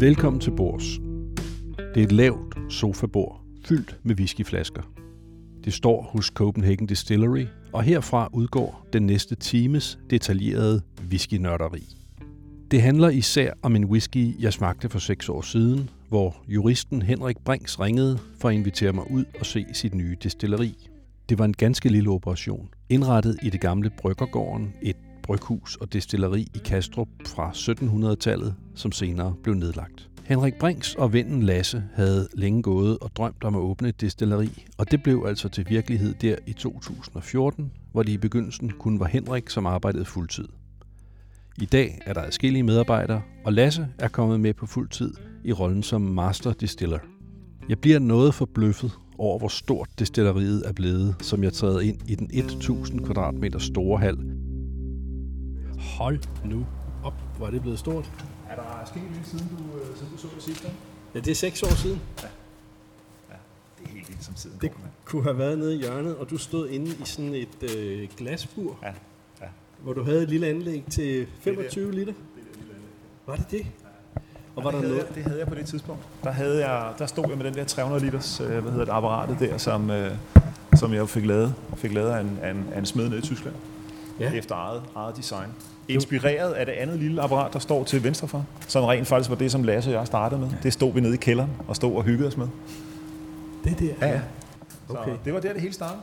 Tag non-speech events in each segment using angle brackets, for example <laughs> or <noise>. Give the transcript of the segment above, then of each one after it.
Velkommen til bords. Det er et lavt sofabord, fyldt med whiskyflasker. Det står hos Copenhagen Distillery, og herfra udgår den næste times detaljerede whiskynørderi. Det handler især om en whisky, jeg smagte for seks år siden, hvor juristen Henrik Brinks ringede for at invitere mig ud og se sit nye destilleri. Det var en ganske lille operation, indrettet i det gamle Bryggergården, et bryghus og destilleri i Kastrup fra 1700-tallet, som senere blev nedlagt. Henrik Brinks og vennen Lasse havde længe gået og drømt om at åbne et destilleri, og det blev altså til virkelighed der i 2014, hvor det i begyndelsen kun var Henrik, som arbejdede fuldtid. I dag er der adskillige medarbejdere, og Lasse er kommet med på fuld tid i rollen som Master Distiller. Jeg bliver noget forbløffet over, hvor stort destilleriet er blevet, som jeg træder ind i den 1000 kvadratmeter store hal. Hold nu op, hvor er det blevet stort. Er der sket lidt siden du, øh, siden du så det sidste? Ja, det er seks år siden. Det er helt vildt som tiden Det går, kunne have været nede i hjørnet, og du stod inde i sådan et øh, glasbur, Ja, ja. hvor du havde et lille anlæg til 25 liter. Var det det? Og var det, der havde noget? jeg, det havde jeg på det tidspunkt. Der, havde jeg, der stod jeg med den der 300 liters øh, hvad hedder det, apparatet der, som, øh, som jeg fik lavet, fik lavet af en, af en, af en smed nede i Tyskland. Ja. Efter eget, eget design. Inspireret af det andet lille apparat, der står til venstre for. Som rent faktisk var det, som Lasse og jeg startede med. Det stod vi nede i kælderen og stod og hyggede os med. Det der? Ja, ja. Så Okay. det var der, det hele startede.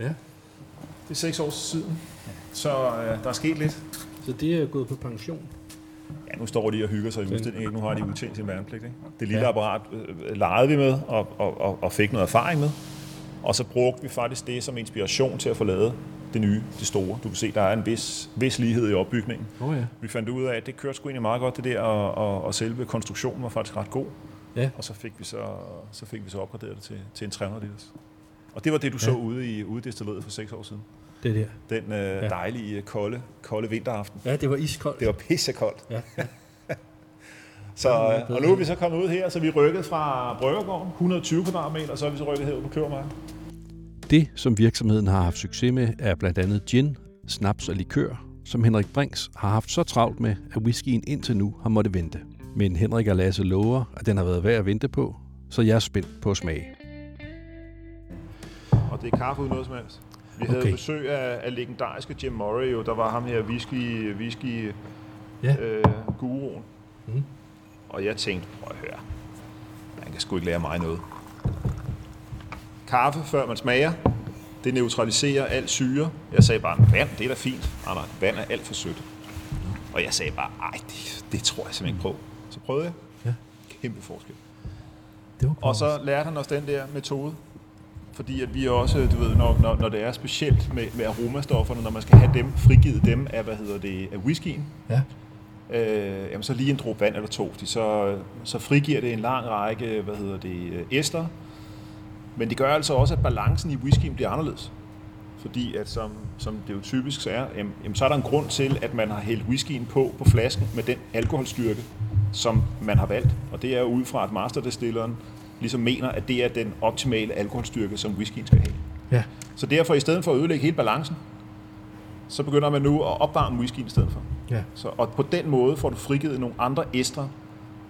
ja. Det er seks år siden. Så øh, der er sket lidt. Så det er gået på pension? Ja, nu står de og hygger sig i udstillingen. Ikke? Nu har de udtjent sin værnepligt. Ikke? Det lille Ja. ja. apparat øh, legede vi med og, og, og, og fik noget erfaring med. Og så brugte vi faktisk det som inspiration til at få lavet det nye, det store. Du kan se, der er en vis, vis lighed i opbygningen. Oh, ja. Vi fandt ud af, at det kørte sgu egentlig meget godt, det der, og, og, og selve konstruktionen var faktisk ret god. Ja. Og så fik vi så, så, fik vi så opgraderet det til, til en 300 liters. Og det var det, du så Ja. ude i ude i destilleriet for seks år siden. Det der. Den øh, Ja. dejlige, kolde, kolde vinteraften. Ja, det var iskoldt. Det var pissekoldt. Ja, <laughs> Så, øh, og nu er vi så kommet ud her, så vi rykket fra Bryggergården, 120 kvadratmeter, og så er vi så rykket herud på Købermarken. Det, som virksomheden har haft succes med, er blandt andet gin, snaps og likør, som Henrik Brinks har haft så travlt med, at whiskyen indtil nu har måttet vente. Men Henrik og Lasse lover, at den har været værd at vente på, så jeg er spændt på at smage. Og det er kaffe uden noget som helst. Vi havde Okay. besøg af, af legendariske Jim Murray, jo. der var ham her whisky, whisky Ja. øh, guruen. Mm. Og jeg tænkte, prøv at høre, man kan sgu ikke lære mig noget. Kaffe, før man smager, det neutraliserer al syre. Jeg sagde bare, vand, det er da fint. Nej, nej, vand er alt for sødt. Og jeg sagde bare, ej, det, det tror jeg simpelthen ikke på. Så prøvede jeg. Ja. Kæmpe forskel. Det var Og så lærte han os den der metode. Fordi at vi også, du ved, når, når, når det er specielt med, med aromastofferne, når man skal have dem, frigivet dem af, hvad hedder det, af whiskyen, Ja. øh, jamen så lige en dråbe vand eller to, fordi så, så frigiver det en lang række, hvad hedder det, øh, ester. Men det gør altså også, at balancen i whiskyen bliver anderledes. Fordi at som, som det jo typisk er, jamen, så er der en grund til, at man har hældt whiskyen på på flasken med den alkoholstyrke, som man har valgt. Og det er jo ud fra, at masterdestilleren ligesom mener, at det er den optimale alkoholstyrke, som whiskyen skal have. Ja. Så derfor, i stedet for at ødelægge hele balancen, så begynder man nu at opvarme whiskyen i stedet for. Ja. Så, og på den måde får du frigivet nogle andre estre,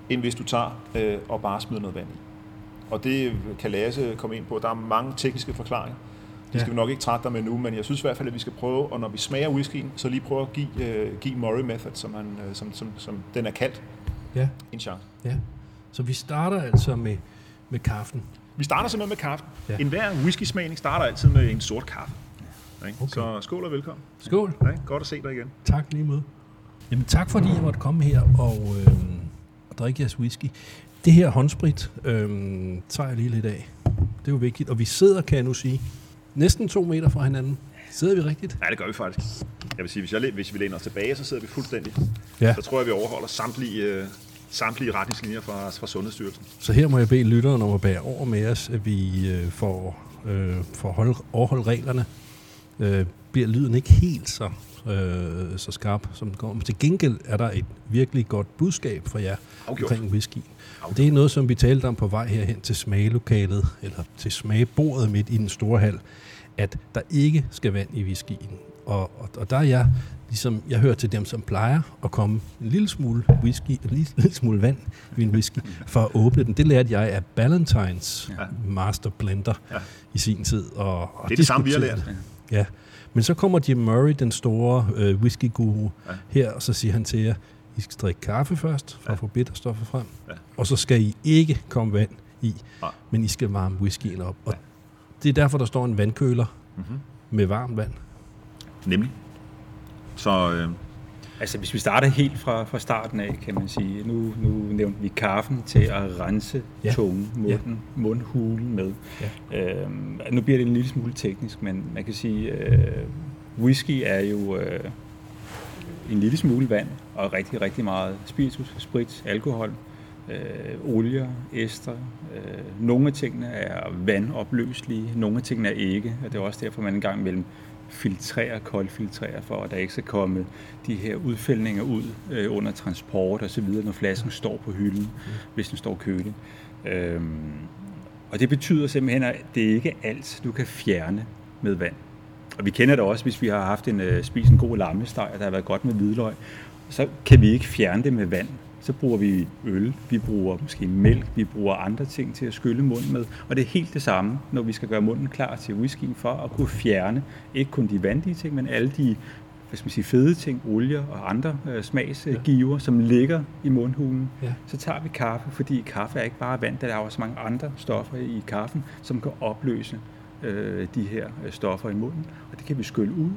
end hvis du tager øh, og bare smider noget vand i. Og det kan Lasse komme ind på. Der er mange tekniske forklaringer. Det Ja. skal vi nok ikke trætte dig med nu, men jeg synes i hvert fald, at vi skal prøve, og når vi smager whiskyen, så lige prøve at give, øh, give Murray Method, som, han, øh, som, som, som den er kaldt, Ja. en chance. Ja. Så vi starter altså med, med kaffen. Vi starter simpelthen med kaffe. Ja. Ja. En hver whisky-smagning starter altid med en sort kaffe. Ikke? Okay. Så skål og velkommen. Skål. Ja, godt at se dig igen. Tak lige måde. Jamen tak fordi jeg måtte komme her og, øh, og drikke jeres whisky. Det her håndsprit øh, tager jeg lige lidt af. Det er jo vigtigt. Og vi sidder, kan jeg nu sige, næsten to meter fra hinanden. Sidder vi rigtigt? Ja, det gør vi faktisk. Jeg vil sige, hvis, jeg, hvis vi læner os tilbage, så sidder vi fuldstændig. Ja. Så tror jeg, vi overholder samtlige, øh, samtlige retningslinjer fra, fra Sundhedsstyrelsen. Så her må jeg bede lytteren om at bære over med os, at vi øh, får, øh, får hold, overholde reglerne. Øh, bliver lyden ikke helt så, øh, så skarp, som den går. Men til gengæld er der et virkelig godt budskab for jer Afgjort. omkring whisky. Det er noget, som vi talte om på vej herhen til smagelokalet, eller til smagebordet midt i den store hal, at der ikke skal vand i whiskyen. og, og, og der er jeg, ligesom, jeg hører til dem, som plejer at komme en lille smule whisky, en lille, lille smule vand i en whisky, for at åbne den. Det lærte jeg af Ballantines ja. master blender ja. i sin tid. Og, og det er det samme, vi har lært. Ja, men så kommer Jim Murray, den store øh, whisky-guru, ja. her, og så siger han til jer, I skal drikke kaffe først, for ja. at få bitterstoffer frem, ja. Og så skal I ikke komme vand i, men I skal varme whiskyen op. Og ja. det er derfor, der står en vandkøler mm-hmm. med varmt vand. Nemlig. Så... Øh Altså hvis vi starter helt fra, fra starten af, kan man sige, nu, nu nævnte vi kaffen til at rense ja. tungen, munden, ja. mundhulen med. Ja. Øhm, nu bliver det en lille smule teknisk, men man kan sige, øh, whisky er jo øh, en lille smule vand og rigtig, rigtig meget spiritus, sprit, alkohol, øh, Øh, olier, ester. Øh, nogle af tingene er vandopløselige, nogle af tingene er ikke, og det er også derfor, man en gang imellem filtrerer, koldfiltrerer, for at der ikke skal komme de her udfældninger ud øh, under transport og så videre, når flasken står på hylden, mm. hvis den står kølig. Øhm, og det betyder simpelthen, at det ikke er alt, du kan fjerne med vand. Og vi kender det også, hvis vi har haft en, øh, spist en god lammesteg, og der har været godt med hvidløg, så kan vi ikke fjerne det med vand så bruger vi øl, vi bruger måske mælk, vi bruger andre ting til at skylle munden med. Og det er helt det samme, når vi skal gøre munden klar til whiskyen for at kunne fjerne ikke kun de vandige ting, men alle de hvad skal man sige, fede ting, olier og andre øh, smagsgiver, ja. som ligger i mundhulen. Ja. Så tager vi kaffe, fordi kaffe er ikke bare vand, der er også mange andre stoffer i kaffen, som kan opløse øh, de her øh, stoffer i munden. Og det kan vi skylle ud,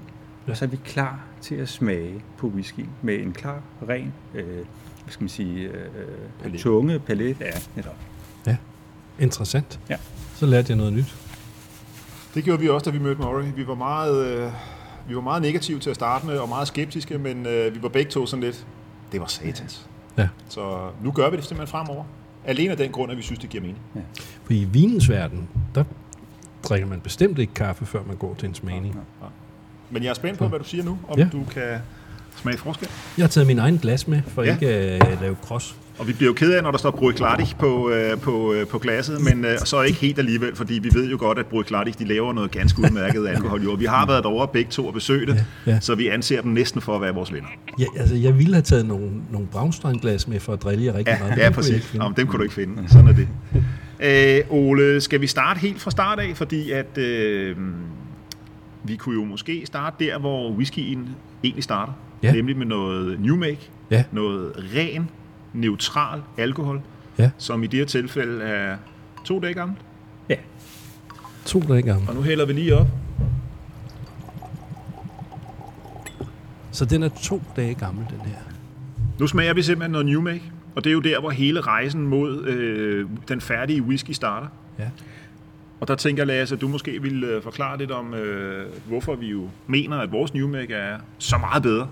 ja. og så er vi klar til at smage på whisky med en klar, ren øh, hvad skal man sige, øh, palet. tunge palet er netop. Ja, interessant. Ja. Så lærte jeg noget nyt. Det gjorde vi også, da vi mødte Murray. Vi var meget, øh, vi var meget negative til at starte med, og meget skeptiske, men øh, vi var begge to sådan lidt, det var satans. Ja. Så nu gør vi det simpelthen fremover. Alene af den grund, at vi synes, det giver mening. Ja. For i vinens verden, der drikker man bestemt ikke kaffe, før man går til en smagning. Ja, ja. Men jeg er spændt på, hvad du siger nu, om ja. du kan smage forskel? Jeg har taget min egen glas med, for ja. ikke at uh, lave cross. Og vi bliver jo ked af, når der står Bruichladdich på, uh, på, uh, på glasset, men uh, så ikke helt alligevel, fordi vi ved jo godt, at Bruichladdich, de laver noget ganske udmærket <laughs> alkohol. Jo. Vi har været over begge to og besøgt det, ja, ja. så vi anser dem næsten for at være vores venner. Ja, altså, jeg ville have taget nogle, nogle Braunstein-glas med for at drille jer rigtig ja, meget. Ja, præcis. Nå, dem kunne du ikke finde. Sådan er det. Øh, Ole, skal vi starte helt fra start af, fordi at øh, vi kunne jo måske starte der, hvor whiskyen egentlig starter ja. nemlig med noget new make, ja. noget ren, neutral alkohol, ja. som i det her tilfælde er to dage gammel. Ja, to dage gammel. Og nu hælder vi lige op. Så den er to dage gammel, den her. Nu smager vi simpelthen noget new make, og det er jo der, hvor hele rejsen mod øh, den færdige whisky starter. Ja. Og der tænker jeg, Lasse, at du måske vil øh, forklare lidt om, øh, hvorfor vi jo mener, at vores new make er så meget bedre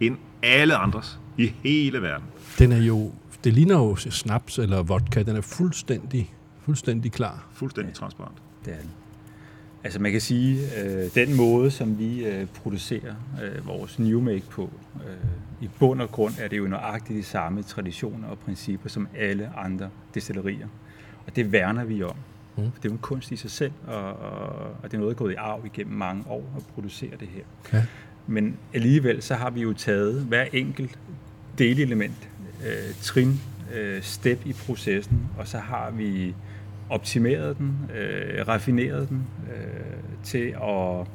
end alle andres i hele verden. Den er jo, det ligner jo snaps eller vodka, den er fuldstændig, fuldstændig klar. Fuldstændig ja, transparent. Det er den. Altså man kan sige, øh, den måde, som vi øh, producerer øh, vores new make på, øh, i bund og grund er det jo nøjagtigt de samme traditioner og principper som alle andre destillerier. Og det værner vi om. Mm. Det er jo en kunst i sig selv, og, og, og det er noget, der er gået i arv igennem mange år at producere det her. Ja. Men alligevel så har vi jo taget hver enkelt delelement, øh, trin, øh, step i processen, og så har vi optimeret den, øh, raffineret den øh, til at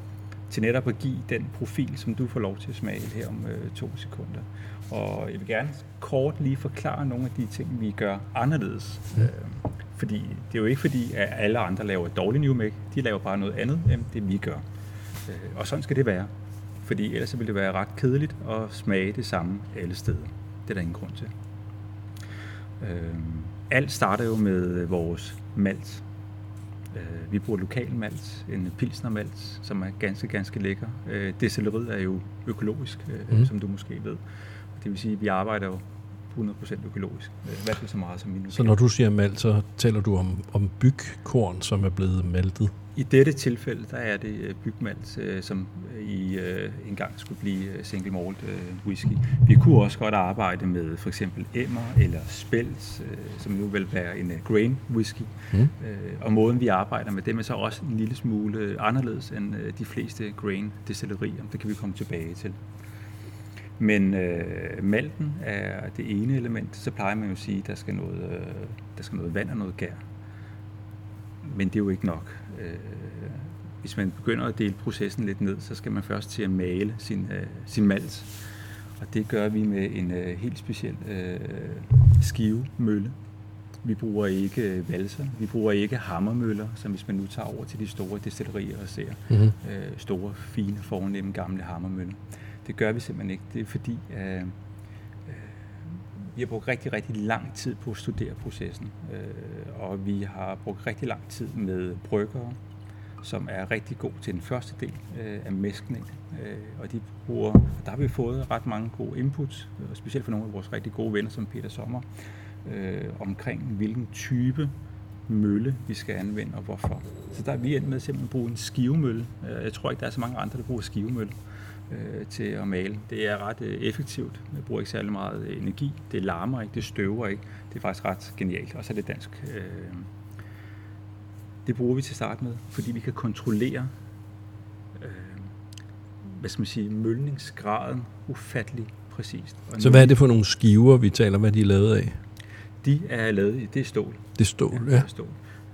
til netop at give den profil, som du får lov til at smage her om øh, to sekunder. Og jeg vil gerne kort lige forklare nogle af de ting, vi gør anderledes. Øh, fordi det er jo ikke fordi, at alle andre laver dårlig new make. De laver bare noget andet, end det vi gør. Øh, og sådan skal det være fordi ellers ville det være ret kedeligt at smage det samme alle steder. Det er der ingen grund til. Øh, alt starter jo med vores malt. Øh, vi bruger lokal malt, en pilsnermalt, som er ganske, ganske lækker. Øh, destilleriet er jo økologisk, øh, mm. som du måske ved. Det vil sige, at vi arbejder jo 100% økologisk. Øh, I hvert fald så meget som nu Så når du siger malt, så taler du om, om bygkorn, som er blevet maltet? I dette tilfælde, der er det øh, bygmalt, øh, som i øh, engang skulle blive single malt whisky. Vi kunne også godt arbejde med for eksempel emmer eller spels, som nu vil være en grain whisky. Mm. Og måden vi arbejder med dem er så også en lille smule anderledes end de fleste grain destillerier. Det kan vi komme tilbage til. Men øh, malten er det ene element. Så plejer man jo at sige, at der skal noget, øh, der skal noget vand og noget gær. Men det er jo ikke nok. Øh, hvis man begynder at dele processen lidt ned, så skal man først til at male sin, øh, sin malt. Og det gør vi med en øh, helt speciel øh, skivemølle. Vi bruger ikke øh, valser, vi bruger ikke hammermøller, som hvis man nu tager over til de store destillerier og ser mm-hmm. øh, store, fine, fornemme gamle hammermøller. Det gør vi simpelthen ikke. Det er fordi, øh, vi har brugt rigtig, rigtig lang tid på at studere processen. Øh, og vi har brugt rigtig lang tid med bryggere, som er rigtig god til den første del øh, af mæskning. Øh, og de bruger, og der har vi fået ret mange gode inputs, og specielt fra nogle af vores rigtig gode venner, som Peter Sommer, øh, omkring hvilken type mølle vi skal anvende og hvorfor. Så der er vi endt med simpelthen at bruge en skivemølle. Øh, jeg tror ikke, der er så mange andre, der bruger skivemølle øh, til at male. Det er ret øh, effektivt. Man bruger ikke særlig meget øh, energi. Det larmer ikke, det støver ikke. Det er faktisk ret genialt. Og så er det dansk. Øh, det bruger vi til start med, fordi vi kan kontrollere øh, hvad skal man sige, mølningsgraden ufattelig præcist. Og så hvad er det for nogle skiver, vi taler, hvad de er lavet af? De er lavet i, det er stål. Det er stål, ja. ja. Det er stål.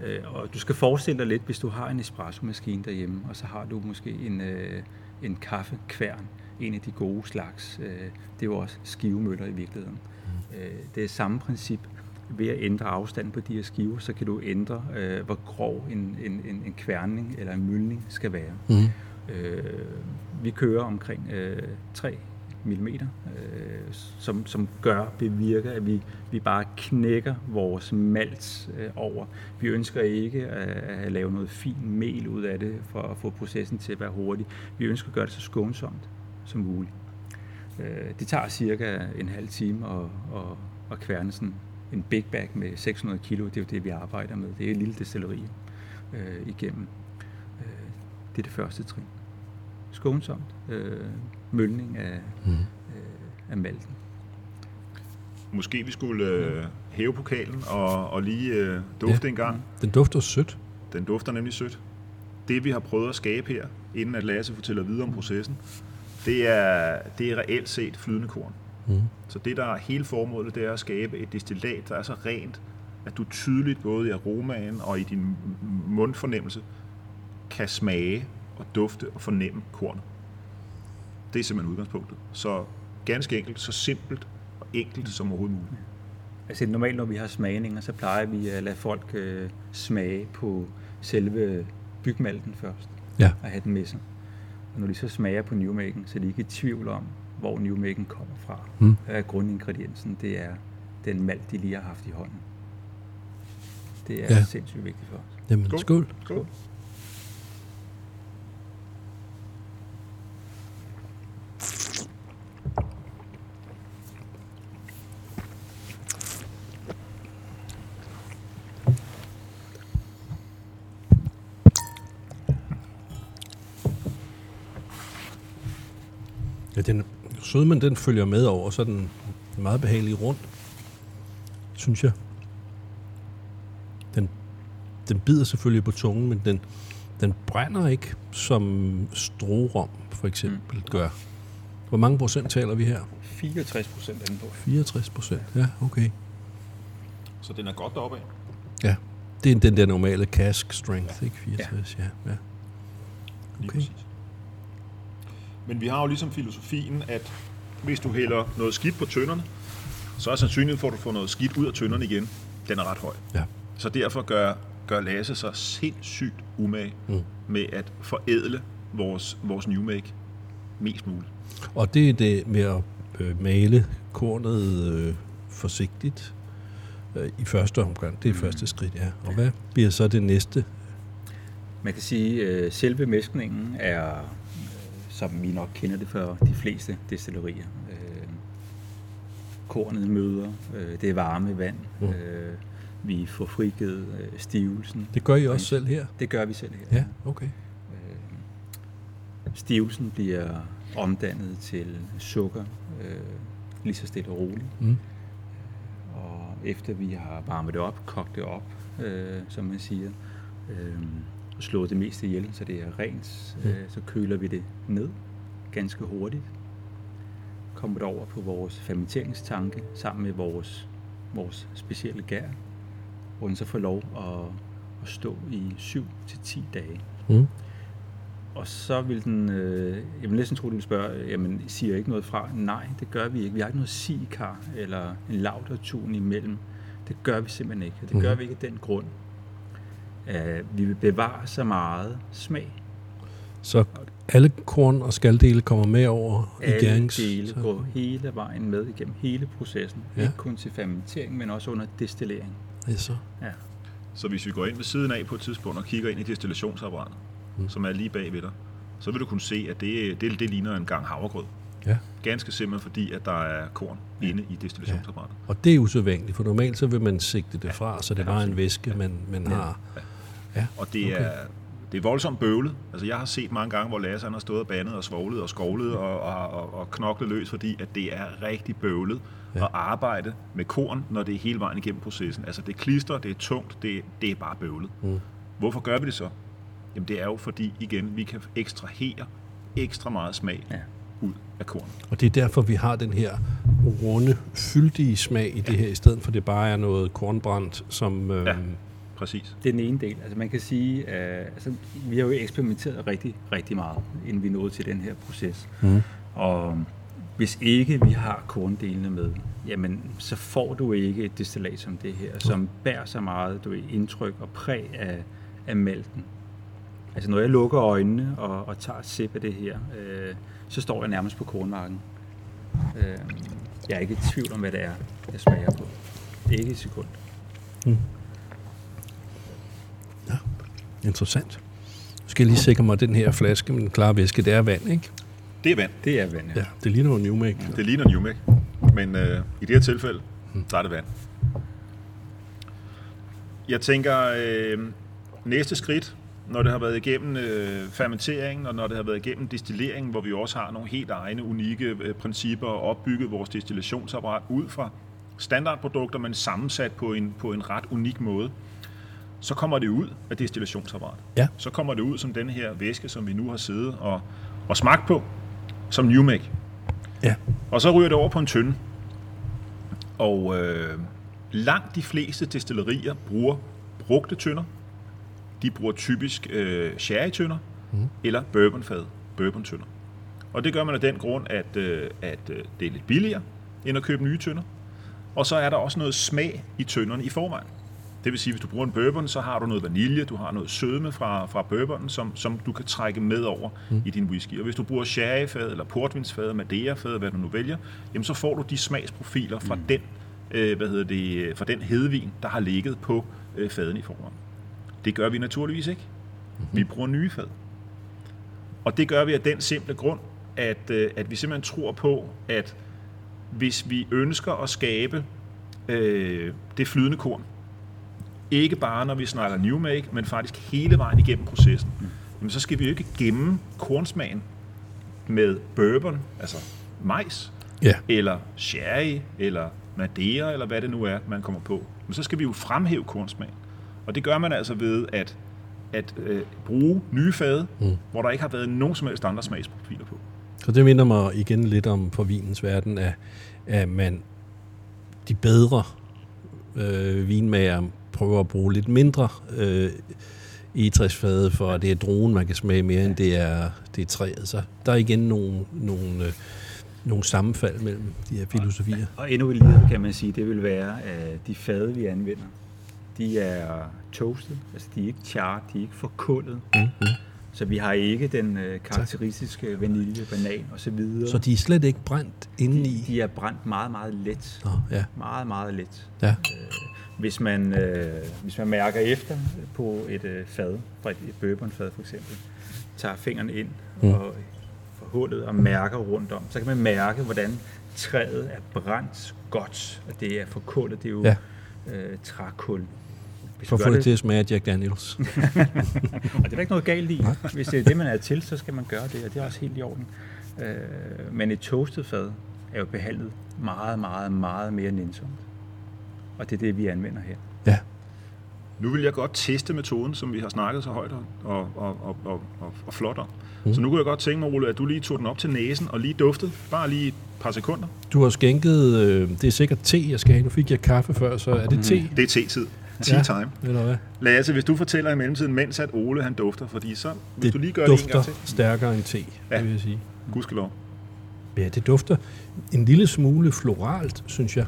Øh, og du skal forestille dig lidt, hvis du har en espresso-maskine derhjemme, og så har du måske en, øh, en kaffekværn, en af de gode slags. Øh, det er jo også skivemøller i virkeligheden. Mm. Øh, det er samme princip. Ved at ændre afstanden på de her skiver, så kan du ændre, øh, hvor grov en, en, en, en kværning eller en myldning skal være. Mm. Øh, vi kører omkring øh, 3 mm, øh, som, som gør, bevirker, at vi, vi bare knækker vores malt øh, over. Vi ønsker ikke at, at lave noget fint mel ud af det, for at få processen til at være hurtig. Vi ønsker at gøre det så skånsomt som muligt. Øh, det tager cirka en halv time at, at, at kværne sådan en big bag med 600 kilo. Det er jo det, vi arbejder med. Det er et lille destilleri øh, igennem. Øh, det er det første trin. Skånsomt. Øh, mølning af, mm. øh, af malten. Måske vi skulle øh, hæve pokalen og, og lige øh, dufte ja. en gang. Den dufter sødt. Den dufter nemlig sødt. Det vi har prøvet at skabe her, inden at Lasse fortæller videre om processen, det er, det er reelt set flydende korn. Mm. Så det, der er hele formålet, det er at skabe et destillat, der er så rent, at du tydeligt både i aromaen og i din mundfornemmelse kan smage og dufte og fornemme kornet. Det er simpelthen udgangspunktet. Så ganske enkelt, så simpelt og enkelt som overhovedet muligt. Altså normalt, når vi har smagninger, så plejer vi at lade folk øh, smage på selve bygmalten først. Ja. Og have den med sig. Og når de så smager på newmaken, så er de ikke i tvivl om, hvor newmaken kommer fra. Mm. Hvad er grundingrediensen? Det er den malt, de lige har haft i hånden. Det er ja. sindssygt vigtigt for os. Jamen, skål. skål. skål. Den sødmen, den følger med over, så den meget behagelig rundt, synes jeg. Den, den bider selvfølgelig på tungen, men den, den brænder ikke, som strorom for eksempel mm. gør. Hvor mange procent taler vi her? 64 procent er den på. 64 procent, ja, okay. Så den er godt deroppe af? Ja, det er den der normale cask strength, ikke? 64, ja. ja. ja. Okay. Men vi har jo ligesom filosofien, at hvis du hælder noget skidt på tønderne, så er sandsynligheden for, at du får noget skidt ud af tønderne igen, den er ret høj. Ja. Så derfor gør, gør Lasse sig sindssygt umage mm. med at forædle vores, vores new make mest muligt. Og det er det med at øh, male kornet øh, forsigtigt øh, i første omgang. Det er mm. første skridt, ja. Og hvad bliver så det næste? Man kan sige, at øh, selve mæskningen er som vi nok kender det for de fleste destillerier. Øh, kornet møder, øh, det er varme vand. Mm. Øh, vi får frigivet øh, stivelsen. Det gør I også selv her? Det gør vi selv her. Ja, okay. Øh, stivelsen bliver omdannet til sukker, øh, lige så stille og roligt. Mm. Og efter vi har varmet det op, kogt det op, øh, som man siger, øh, slået det meste ihjel, så det er rent, Mm. øh, så køler vi det ned ganske hurtigt. Kommer det over på vores fermenteringstanke sammen med vores, vores specielle gær, hvor den så får lov at, at stå i 7-10 dage. Mm. Og så vil den, øh, jeg vil næsten tro, den vil spørge, jamen, siger ikke noget fra? Nej, det gør vi ikke. Vi har ikke noget sikar eller en lautertun imellem. Det gør vi simpelthen ikke. Det gør Mhm. vi ikke af den grund. Uh, vi vil bevare så meget smag. Så alle korn og skaldele kommer med over i Alle gærings... dele så- går hele vejen med igennem hele processen. Ja. Ja. Ikke kun til fermentering, men også under destillering. Ja, så. Ja. Så hvis vi går ind ved siden af på et tidspunkt og kigger ind i destillationsapparatet, Mm. som er lige bag ved dig, så vil du kunne se, at det, det, det ligner en gang havregrød. Ja. Ganske simpelt fordi, at der er korn Ja. inde i destillationsapparatet. Og det er usædvanligt, for normalt så vil man sigte det fra, så det er Ja, bare en væske, man, man Ja. har. Ja, Og det okay. er, det er voldsomt bøvlet. Altså, jeg har set mange gange, hvor Lasse han har stået og bandet og svoglet og skovlet og, og, og, og knoklet løs, fordi at det er rigtig bøvlet Ja. at arbejde med korn, når det er hele vejen igennem processen. Altså, det klister, det er tungt, det, det er bare bøvlet. Mm. Hvorfor gør vi det så? Jamen, det er jo fordi, igen, vi kan ekstrahere ekstra meget smag Ja. ud af korn. Og det er derfor, vi har den her runde, fyldige smag i det her, i stedet for det bare er noget kornbrændt, som... Øh, Ja. Præcis. Det er den ene del. Altså man kan sige, at altså, vi har jo eksperimenteret rigtig, rigtig meget, inden vi nåede til den her proces. Mm. Og hvis ikke vi har korndelene med, jamen så får du ikke et destillat som det her, som bærer så meget du ved, indtryk og præg af, af mælken. Altså når jeg lukker øjnene og, og tager et sip af det her, øh, så står jeg nærmest på kornmarken. Øh, jeg er ikke i tvivl om, hvad det er, jeg smager på. Ikke et sekund. Interessant. Nu skal jeg lige sikre mig, at den her flaske med den klare væske, det er vand, ikke? Det er vand. Det er vand, ja. Ja, det ligner jo New Make. Det ligner New Make. Men øh, i det her tilfælde, der er det vand. Jeg tænker, øh, næste skridt, når det har været igennem øh, fermenteringen, og når det har været igennem destilleringen, hvor vi også har nogle helt egne, unikke øh, principper og opbygget vores destillationsapparat ud fra standardprodukter, men sammensat på en, på en ret unik måde, så kommer det ud af destillationsapparatet. Ja. Så kommer det ud som den her væske, som vi nu har siddet og, og smagt på, som New Make. Ja. Og så ryger det over på en tynde. Og øh, langt de fleste destillerier bruger brugte tønder. De bruger typisk øh, sherry-tønder mm. eller bourbonfad, bourbon-tønder. Og det gør man af den grund, at, øh, at øh, det er lidt billigere end at købe nye tønder. Og så er der også noget smag i tønderne i forvejen. Det vil sige, hvis du bruger en bourbon, så har du noget vanilje, du har noget sødme fra, fra bourbonen, som, som du kan trække med over mm. i din whisky. Og hvis du bruger sherryfad, eller portvinsfad, madeirafad, hvad du nu vælger, jamen så får du de smagsprofiler fra mm. den, øh, hvad hedder det, fra den hedvin, der har ligget på øh, faden i forvejen. Det gør vi naturligvis ikke. Vi bruger nye fad. Og det gør vi af den simple grund, at, øh, at vi simpelthen tror på, at hvis vi ønsker at skabe øh, det flydende korn, ikke bare når vi snakker new make, men faktisk hele vejen igennem processen, jamen så skal vi jo ikke gemme kornsmagen med bourbon, altså majs, Ja. eller sherry, eller madeira, eller hvad det nu er, man kommer på. Men så skal vi jo fremhæve kornsmagen. Og det gør man altså ved at, at øh, bruge nye fade, mm. hvor der ikke har været nogen som helst andre smagsprofiler på. Så det minder mig igen lidt om for vinens verden, at, at man de bedre øh, vinmager prøver at bruge lidt mindre øh, egetræsfade, for at det er druen, man kan smage mere, end det er, det er træet. Så der er igen nogle, nogle, øh, nogle sammenfald mellem de her filosofier. Og endnu lige kan man sige, det vil være, at de fade, vi anvender, de er toastet, altså de er ikke charred, de er ikke forkullet. Mm-hmm. Så vi har ikke den øh, karakteristiske vanilje, banan og så videre. Så de er slet ikke brændt indeni? de er brændt meget, meget let. Nå, ja. Meget, meget let. ja. Hvis man, øh, hvis man mærker efter på et øh, fad, fra et, et bourbonfad for eksempel, tager fingeren ind Mm. og for hullet og mærker rundt om, så kan man mærke, hvordan træet er brændt godt, og det er forkullet. Det er jo Ja. øh, trækul. Hvis For at få det til at smage Jack Daniels. <laughs> og det er der ikke noget galt i. Hvis det er det, man er til, så skal man gøre det, og det er også helt i orden. Øh, men et toastet fad er jo behandlet meget, meget, meget mere nænsomt. Og det er det, vi anvender her. Ja. Nu vil jeg godt teste metoden, som vi har snakket så højt om og, og, og, og, og, og flot om. Mm. Så nu kunne jeg godt tænke mig, Ole, at du lige tog den op til næsen og lige duftede. Bare lige et par sekunder. Du har skænket, øh, det er sikkert te, jeg skal have. Nu fik jeg kaffe før, så er det te? Det er te-tid. Tea Ja. time. Eller hvad? Lasse, hvis du fortæller i mellemtiden, mens at Ole han dufter, fordi så, hvis Det du lige gør det en dufter gang til. stærkere end te, Ja. det vil jeg sige. Gudskelov. Ja, det dufter en lille smule floralt, synes jeg.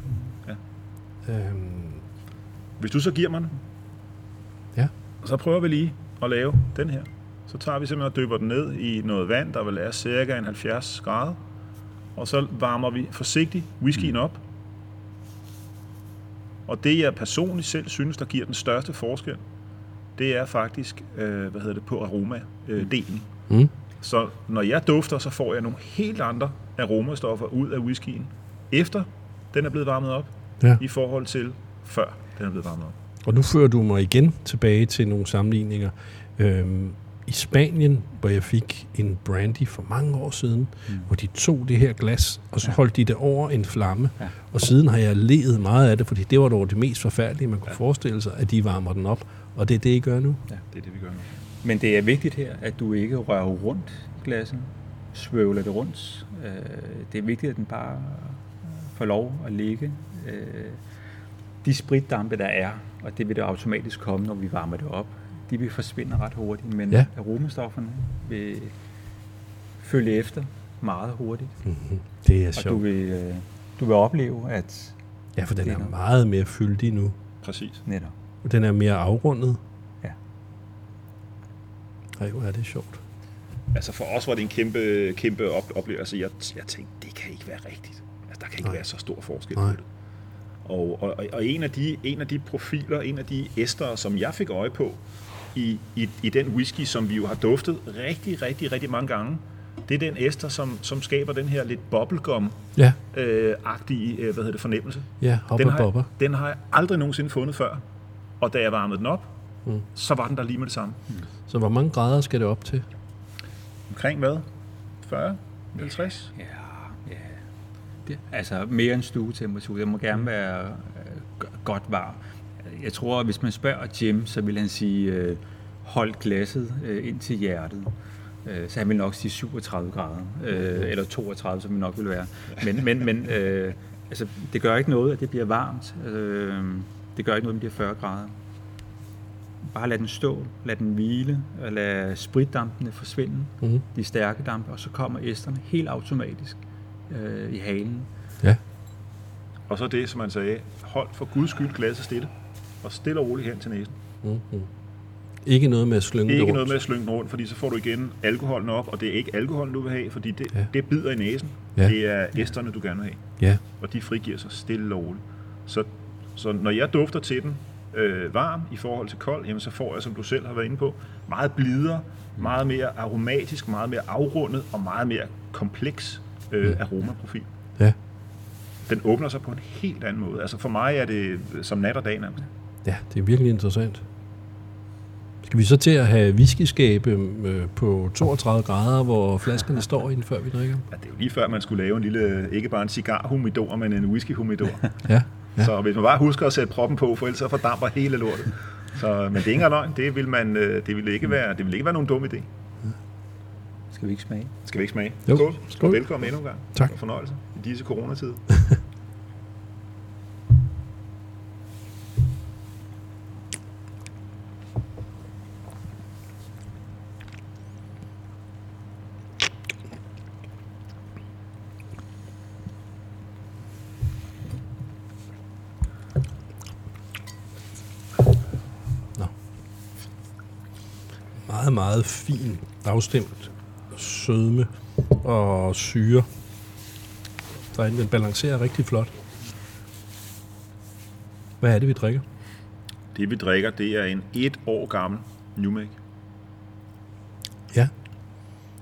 Øhm, Hvis du så giver mig den, Ja. så prøver vi lige at lave den her. Så tager vi simpelthen og dypper den ned i noget vand, der vil er cirka en 70 grader. Og så varmer vi forsigtigt whiskyen op. Og det jeg personligt selv synes, der giver den største forskel, det er faktisk, øh, hvad hedder det, på aroma-delen. Mm. Så når jeg dufter, så får jeg nogle helt andre aromastoffer ud af whiskyen, efter den er blevet varmet op, Ja. i forhold til før den er blevet varmet op. Og nu fører du mig igen tilbage til nogle sammenligninger. Øhm, I Spanien, hvor jeg fik en brandy for mange år siden, mm. hvor de tog det her glas, og så ja. Ja. holdt de det over en flamme. Ja. Ja. Og siden har jeg ledet meget af det, fordi det var dog det mest forfærdelige, man kunne ja. forestille sig, at de varmer den op. Og det er det, I gør nu. Det er det, vi gør nu. Men det er vigtigt her, at du ikke rører rundt glassen, svøvler det rundt. Øh, Det er vigtigt, at den bare får lov at ligge. Øh, De spritdampe, der er, og det vil der automatisk komme, når vi varmer det op, de vil forsvinde ret hurtigt, men Ja. aromastofferne vil følge efter meget hurtigt. Mm-hmm. Det er Og du vil, øh, du vil opleve, at Ja, for den er er noget. meget mere fyldig nu. Præcis. netop Og den er mere afrundet. Ja. Ej, hvor er det sjovt. Altså for os var det en kæmpe, kæmpe op- oplevelse. Jeg, jeg tænkte, det kan ikke være rigtigt. Altså, der kan ikke. Nej. være så stor forskel Nej. på det. Og, og, og en, af de, en af de profiler, en af de æster, som jeg fik øje på i, i, i den whisky, som vi jo har duftet rigtig, rigtig, rigtig mange gange, det er den æster, som, som skaber den her lidt bubblegum-agtige Ja, øh, hvad hedder det, fornemmelse. ja, Den har, bobber. jeg, den har jeg aldrig nogensinde fundet før. Og da jeg varmede den op, Mm. mm. så var den der lige med det samme. Så hvor mange grader skal det op til? Omkring hvad? 40? 50? Ja, ja. Det, altså mere end stuetemperatur. Det må gerne være øh, go- godt varm. Jeg tror, at hvis man spørger Jim, så vil han sige, øh, hold glasset øh, ind til hjertet. Øh, så han vil nok sige 37 grader, øh, eller 32, som det nok vil være. Men, men, men øh, altså, det gør ikke noget, at det bliver varmt. Øh, det gør ikke noget, at det bliver 40 grader. Bare lad den stå, lad den hvile, og lad spritdampene forsvinde Mm. de stærke dampe, og så kommer æsterne helt automatisk øh, i halen. Ja. Og så det, som man sagde, hold for guds skyld glasset stille, og stille og roligt hen til næsen. Mm-hmm. Ikke noget med at slynge det Ikke rundt. noget med at slynge rundt, fordi så får du igen alkoholen op, og det er ikke alkoholen, du vil have, fordi det, Ja. det bider i næsen. Ja. Ja. Det er æsterne, du gerne vil have, Ja, og de frigiver sig stille og roligt. Så, så når jeg dufter til den øh, varm i forhold til kold, jamen så får jeg, som du selv har været inde på, meget blidere, meget mere aromatisk, meget mere afrundet og meget mere kompleks øh, Mm. aromaprofil. ja, Den åbner sig på en helt anden måde. Altså for mig er det som nat og dag nærmest. ja, det er virkelig interessant. Skal vi så til at have whiskyskabe øh, på 32 grader, hvor flaskerne står inden før vi drikker? Ja, det er jo lige før, man skulle lave en lille, ikke bare en cigarhumidor, men en whiskyhumidor. Ja, ja. Så hvis man bare husker at sætte proppen på, for ellers så fordamper hele lortet. Så, men det er ikke løgn. Det vil, man, øh, det vil ikke være, det vil ikke være nogen dum idé. Skal vi ikke smage? Skal vi ikke smage? Jo. Skål. Skål. Og velkommen endnu en gang. Tak. Og fornøjelse i disse coronatider. Meget, meget fin, afstemt sødme og syre. Der er den balancerer rigtig flot. Hvad er det, vi drikker? Det vi drikker, det er en et år gammel New Make. Ja,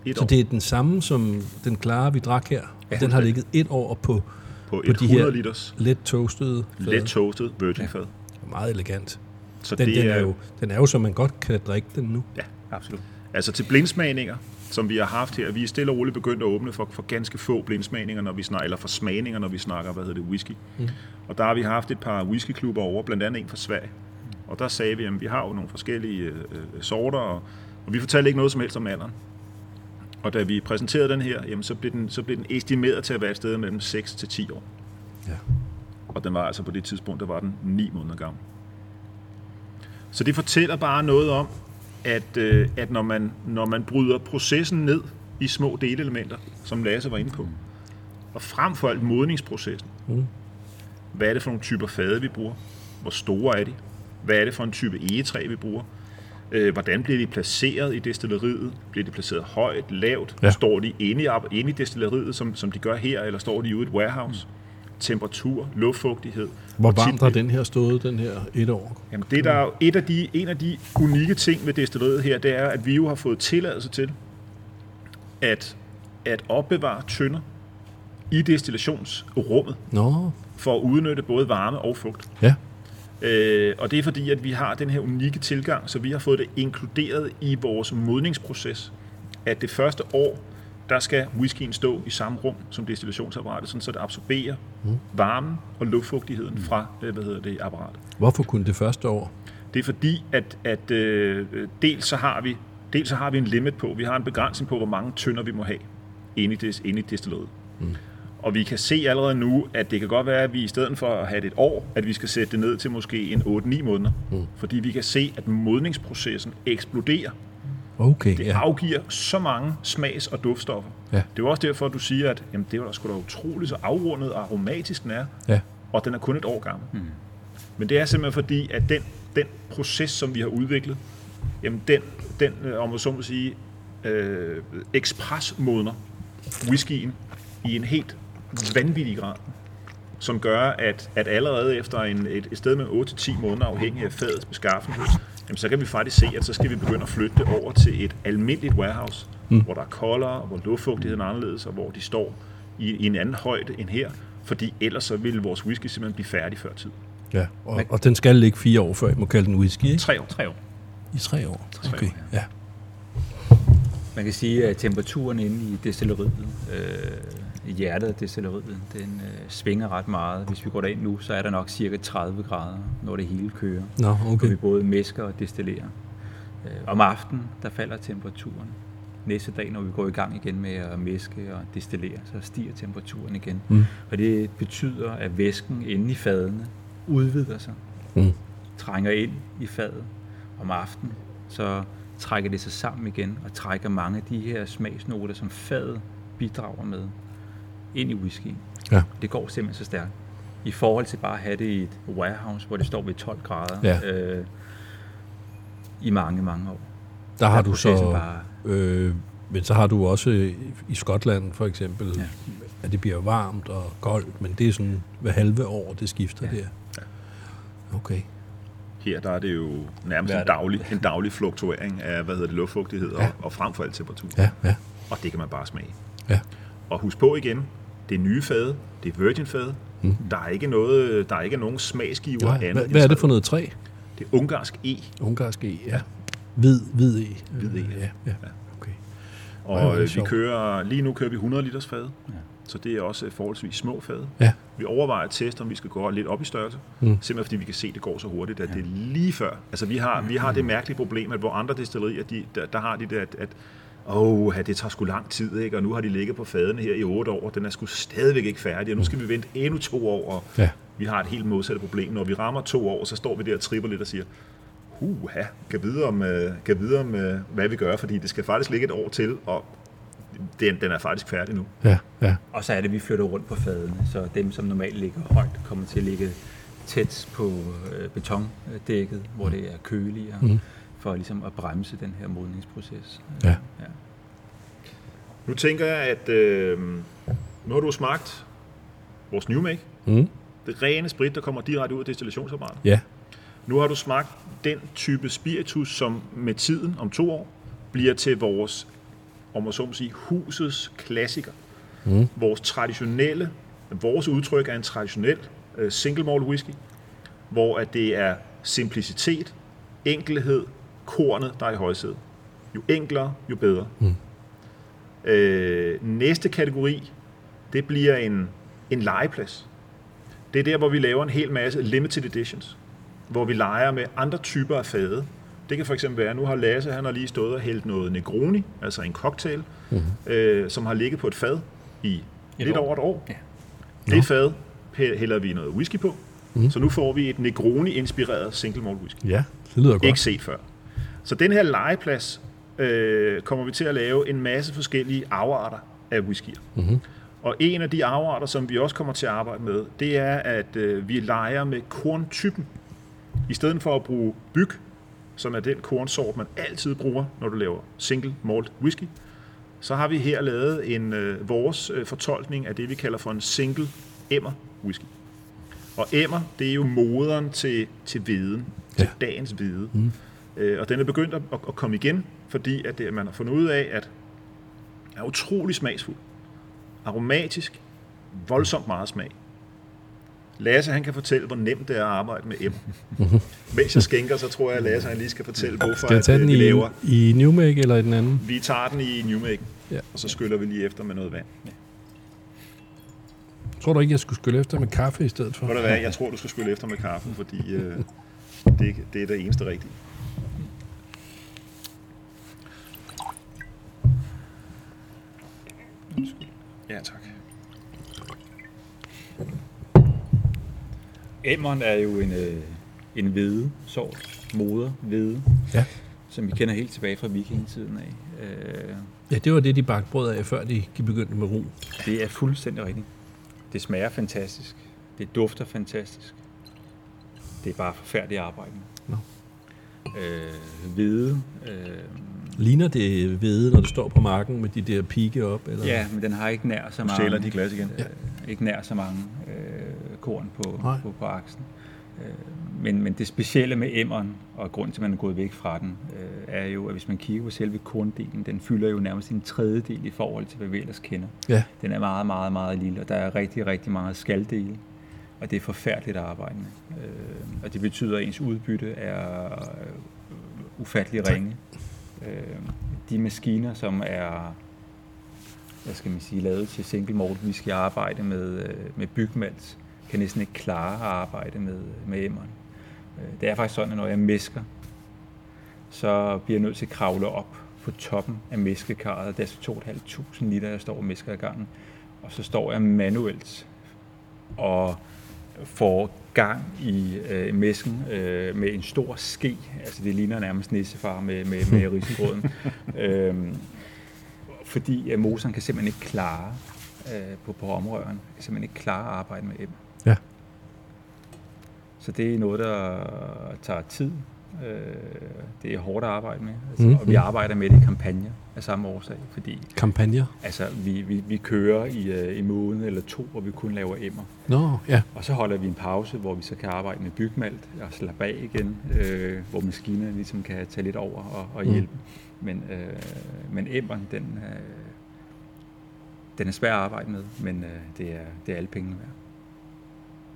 Et så år det er den samme som den klare, vi drak her. Ja, den har ligget et år på på på de her 100 liters let toastede fade. let toasted virgin fad. meget elegant. Så Den, den, er jo, den er jo, som man godt kan drikke den nu. Ja, absolut. Altså til blindsmagninger, som vi har haft her. Vi er stille og roligt begyndt at åbne for, for ganske få blindsmagninger, når vi snakker, eller for smagninger, når vi snakker, hvad hedder det, whisky. Mm. Og der har vi haft et par whiskyklubber over, blandt andet en fra Sverige. Og der sagde vi, at vi har jo nogle forskellige øh, sorter, og, og vi fortalte ikke noget som helst om alderen. Og da vi præsenterede den her, jamen, så, blev den, så blev den estimeret til at være et sted mellem 6 til 10 år. Ja. Og den var altså på det tidspunkt, der var den 9 måneder gammel. Så det fortæller bare noget om, at, øh, at når, man, når man bryder processen ned i små delelementer, som Lasse var inde på, og frem for alt modningsprocessen, Mm. hvad er det for nogle typer fade, vi bruger? Hvor store er de? Hvad er det for en type egetræ, vi bruger? Øh, hvordan bliver de placeret i destilleriet? Bliver de placeret højt, lavt? Ja. Står de inde i, inde i destilleriet, som, som de gør her, eller står de ude i et warehouse? Temperatur, luftfugtighed. Hvor varmt har den her stået, den her et år? Jamen det der er jo et af de, en af de unikke ting ved destilleriet her, det er, at vi jo har fået tilladelse til at, at opbevare tønder i destillationsrummet Nå, for at udnytte både varme og fugt. ja. Øh, og det er fordi, at vi har den her unikke tilgang, så vi har fået det inkluderet i vores modningsproces, at det første år, der skal whiskyen stå i samme rum som destillationsapparatet, sådan så det absorberer varmen og luftfugtigheden fra øh, hvad hedder det, apparatet. Hvorfor kun det første år? Det er fordi, at, at øh, dels, så har vi, dels så har vi en limit på, vi har en begrænsning på, hvor mange tønder vi må have inde i, des, inde i destilleriet. Mm. Og vi kan se allerede nu, at det kan godt være, at vi i stedet for at have det et år, at vi skal sætte det ned til måske en 8-9 måneder. Mm. Fordi vi kan se, at modningsprocessen eksploderer. Okay, Det ja. afgiver så mange smags- og duftstoffer. Ja. Det er også derfor, at du siger, at jamen, det var da sgu da utroligt så afrundet og aromatisk den er ja. og den er kun et år gammel. Mm. Men det er simpelthen fordi, at den, den proces, som vi har udviklet, jamen den, den øh, om man så må sige, øh, ekspresmodner whiskyen i en helt vanvittig grad, som gør, at, at allerede efter en, et, et sted med 8-10 måneder, afhængig af fadets beskaffenhed, jamen så kan vi faktisk se, at så skal vi begynde at flytte det over til et almindeligt warehouse, mm. hvor der er koldere, hvor luftfugtigheden er anderledes, og hvor de står i, i en anden højde end her, fordi ellers så ville vores whisky simpelthen blive færdig før tid. ja. Og, og den skal ligge fire år, før jeg må kalde den whisky, ikke? Tre år. Tre år. I tre år? Tre Okay, år, ja. Man kan sige, at temperaturen inde i destilleriet, øh, i hjertet af destilleriet, den øh, svinger ret meget. Hvis vi går derind nu, så er der nok cirka 30 grader, når det hele kører. Nå, Okay. okay. vi både mesker og destillerer. Øh, om aftenen, der falder temperaturen. Næste dag, når vi går i gang igen med at meske og destillere, så stiger temperaturen igen. Mm. Og det betyder, at væsken inde i fadene udvider sig, Mm. trænger ind i fadet. Om aftenen, så trækker det sig sammen igen og trækker mange af de her smagsnoter, som fadet bidrager med, ind i whiskyen. Ja. Det går simpelthen så stærkt. I forhold til bare at have det i et warehouse, hvor det står ved 12 grader Ja. øh, i mange, mange år. Der har er du så... Bare, Øh, men så har du også i Skotland for eksempel, ja. At det bliver varmt og koldt, men det er sådan hver halve år, det skifter Ja. der. Okay. Her der er det jo nærmest en daglig, en daglig fluktuering af hvad hedder det, luftfugtighed Ja. og, og frem for alt temperatur. Ja, ja, Og det kan man bare smage. ja. Og husk på igen, det er nye fade, det er virgin fade. Mm. Der er ikke noget, der er ikke nogen smagsgiver Nej, andet. hvad, er det for noget træ? Det er ungarsk E. Ungarsk E, ja. Hvid, hvid E. Hvid E, ja. ja. Okay. Hvor er Og øh, vi sjovt. kører, lige nu kører vi 100 liters fade. Ja. Så det er også forholdsvis små fade. Ja. Vi overvejer at teste, om vi skal gå lidt op i størrelse. Mm. Mm. Simpelthen fordi vi kan se, at det går så hurtigt, at ja. det er lige før. Altså vi har, vi har det mærkelige problem, at hvor andre destillerier, de, der, der har de det, at, at åh, det tager sgu lang tid, ikke? og nu har de ligget på fadene her i otte år, og den er sgu stadigvæk ikke færdig, og nu skal vi vente endnu to år, og Ja. vi har et helt modsatte problem. Når vi rammer to år, så står vi der og tripper lidt og siger, huha, kan vide om, øh, kan vide om øh, hvad vi gør, fordi det skal faktisk ligge et år til, og den, den er faktisk færdig nu. Ja, ja. og så er det, at vi flytter rundt på fadene, så dem, som normalt ligger højt, kommer til at ligge tæt på øh, betondækket, hvor det er køligere, Mm. For ligesom at bremse den her modningsproces. Ja. ja. Nu tænker jeg, at øh, nu har du smagt vores New Make, Mm. det rene sprit, der kommer direkte ud af destillationsapparatet. Ja. Nu har du smagt den type spiritus, som med tiden om to år bliver til vores, om man så må sige, husets klassiker. Mm. Vores traditionelle, vores udtryk er en traditionel uh, single malt whisky, hvor at det er simplicitet, enkelhed, kornet, der er i højsædet. Jo enklere, jo bedre. Mm. Øh, næste kategori, det bliver en, en legeplads. Det er der, hvor vi laver en hel masse limited editions, hvor vi leger med andre typer af fade. Det kan for eksempel være, nu har Lasse han har lige stået og hældt noget Negroni, altså en cocktail, mm-hmm. øh, som har ligget på et fad i et lidt år. over et år. Ja. Det fad hælder vi noget whisky på, mm. så nu får vi et Negroni-inspireret single malt whisky. Ja, det lyder godt. Ikke set før. Så den her legeplads øh, kommer vi til at lave en masse forskellige afarter af whiskyer. Mm-hmm. Og en af de afarter, som vi også kommer til at arbejde med, det er, at øh, vi leger med korntypen. I stedet for at bruge byg, som er den kornsort, man altid bruger, når du laver single malt whisky, så har vi her lavet en øh, vores øh, fortolkning af det, vi kalder for en single emmer whisky. Og emmer, det er jo moderen til, til viden, ja. til dagens hvide. Mm. Øh, og den er begyndt at, at komme igen, fordi at det, man har fundet ud af, at er utrolig smagsfuld. Aromatisk, voldsomt meget smag. Lasse han kan fortælle, hvor nemt det er at arbejde med emmer. <laughs> Mens jeg skænker, så tror jeg, at Lasse han lige skal fortælle, hvorfor skal jeg tage den vi i, laver. i Newmake eller i den anden? Vi tager den i Newmake, ja. og så skyller vi lige efter med noget vand. Ja. Tror du ikke, jeg skulle skylle efter med kaffe i stedet for? Ved du hvad, jeg tror, du skal skylle efter med kaffe, fordi øh, det, det er det eneste rigtige. Ja, tak. Emmeren er jo en, øh, en hvide sort, moder hvide, ja. som vi kender helt tilbage fra vikingetiden af. Øh, ja, det var det, de bagte brød af, før de, begyndte med ro. Det er fuldstændig rigtigt. Det smager fantastisk. Det dufter fantastisk. Det er bare forfærdeligt arbejde. No. Øh, hvide. Øh, Ligner det hvede, når det står på marken med de der pigge op? Eller? Ja, men den har ikke nær så mange... Stjæler de glas igen. Ja. Øh, ikke nær så mange øh, korn på, på, på aksen. Øh, men, men det specielle med emmeren, og grund til, at man er gået væk fra den, øh, er jo, at hvis man kigger på selve korndelen, den fylder jo nærmest en tredjedel i forhold til, hvad vi ellers kender. Ja. Den er meget, meget, meget lille, og der er rigtig, rigtig meget skaldele, og det er forfærdeligt at arbejde med. Øh, og det betyder, at ens udbytte er øh, ufattelig ringe. Øh, de maskiner, som er hvad skal man sige, lavet til single malt, vi skal arbejde med, øh, med bygmalt, kan næsten ikke klare at arbejde med, med emmeren. Øh, det er faktisk sådan, at når jeg mesker, så bliver jeg nødt til at kravle op på toppen af meskekarret. Det er altså så 2.500 liter, jeg står og mesker i gangen. Og så står jeg manuelt og får gang i øh, mesken øh, med en stor ske. Altså det ligner nærmest nissefar med, med, med <laughs> risengrøden. øhm, fordi at moseren kan simpelthen ikke klare øh, på, på omrøren, kan simpelthen ikke klare at arbejde med emmer. Ja. Så det er noget, der tager tid. Øh, det er hårdt at arbejde med. Altså, mm-hmm. Og vi arbejder med det i kampagner af samme årsag. Fordi, kampagner? Altså, vi, vi, vi kører i uh, en måned eller to, hvor vi kun laver emmer. Nå, no, ja. Og så holder vi en pause, hvor vi så kan arbejde med bygmalt og slappe af igen, øh, hvor maskinerne ligesom kan tage lidt over og, og hjælpe. Mm. Men, øh, men emmeren, den, øh, den er svær at arbejde med, men øh, det, er, det er alle pengene værd.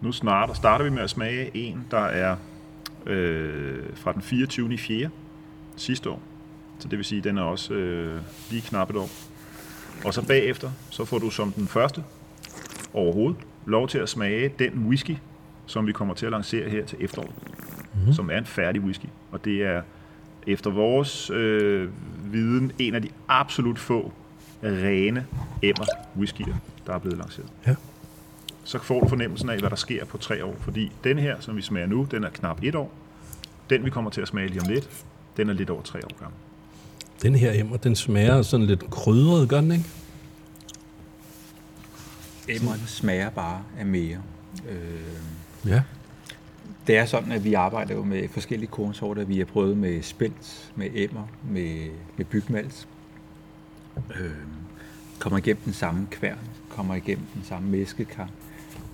Nu snart, starter vi med at smage en, der er øh, fra den 24. i 4. sidste år. Så det vil sige, at den er også øh, lige knap et år. Og så bagefter, så får du som den første overhovedet lov til at smage den whisky, som vi kommer til at lancere her til efteråret. Mm-hmm. Som er en færdig whisky. Og det er efter vores øh, viden en af de absolut få rene emmer whiskyer, der er blevet lanceret. Ja så får du fornemmelsen af, hvad der sker på tre år. Fordi den her, som vi smager nu, den er knap et år. Den, vi kommer til at smage lige om lidt, den er lidt over tre år gammel. Den her emmer, den smager sådan lidt krydret, gør den ikke? Emmeren smager bare af mere. Øh, ja. Det er sådan, at vi arbejder jo med forskellige kornsorter. Vi har prøvet med spelt, med emmer, med, med bygmalt. Øh, kommer igennem den samme kværn, kommer igennem den samme mæskekar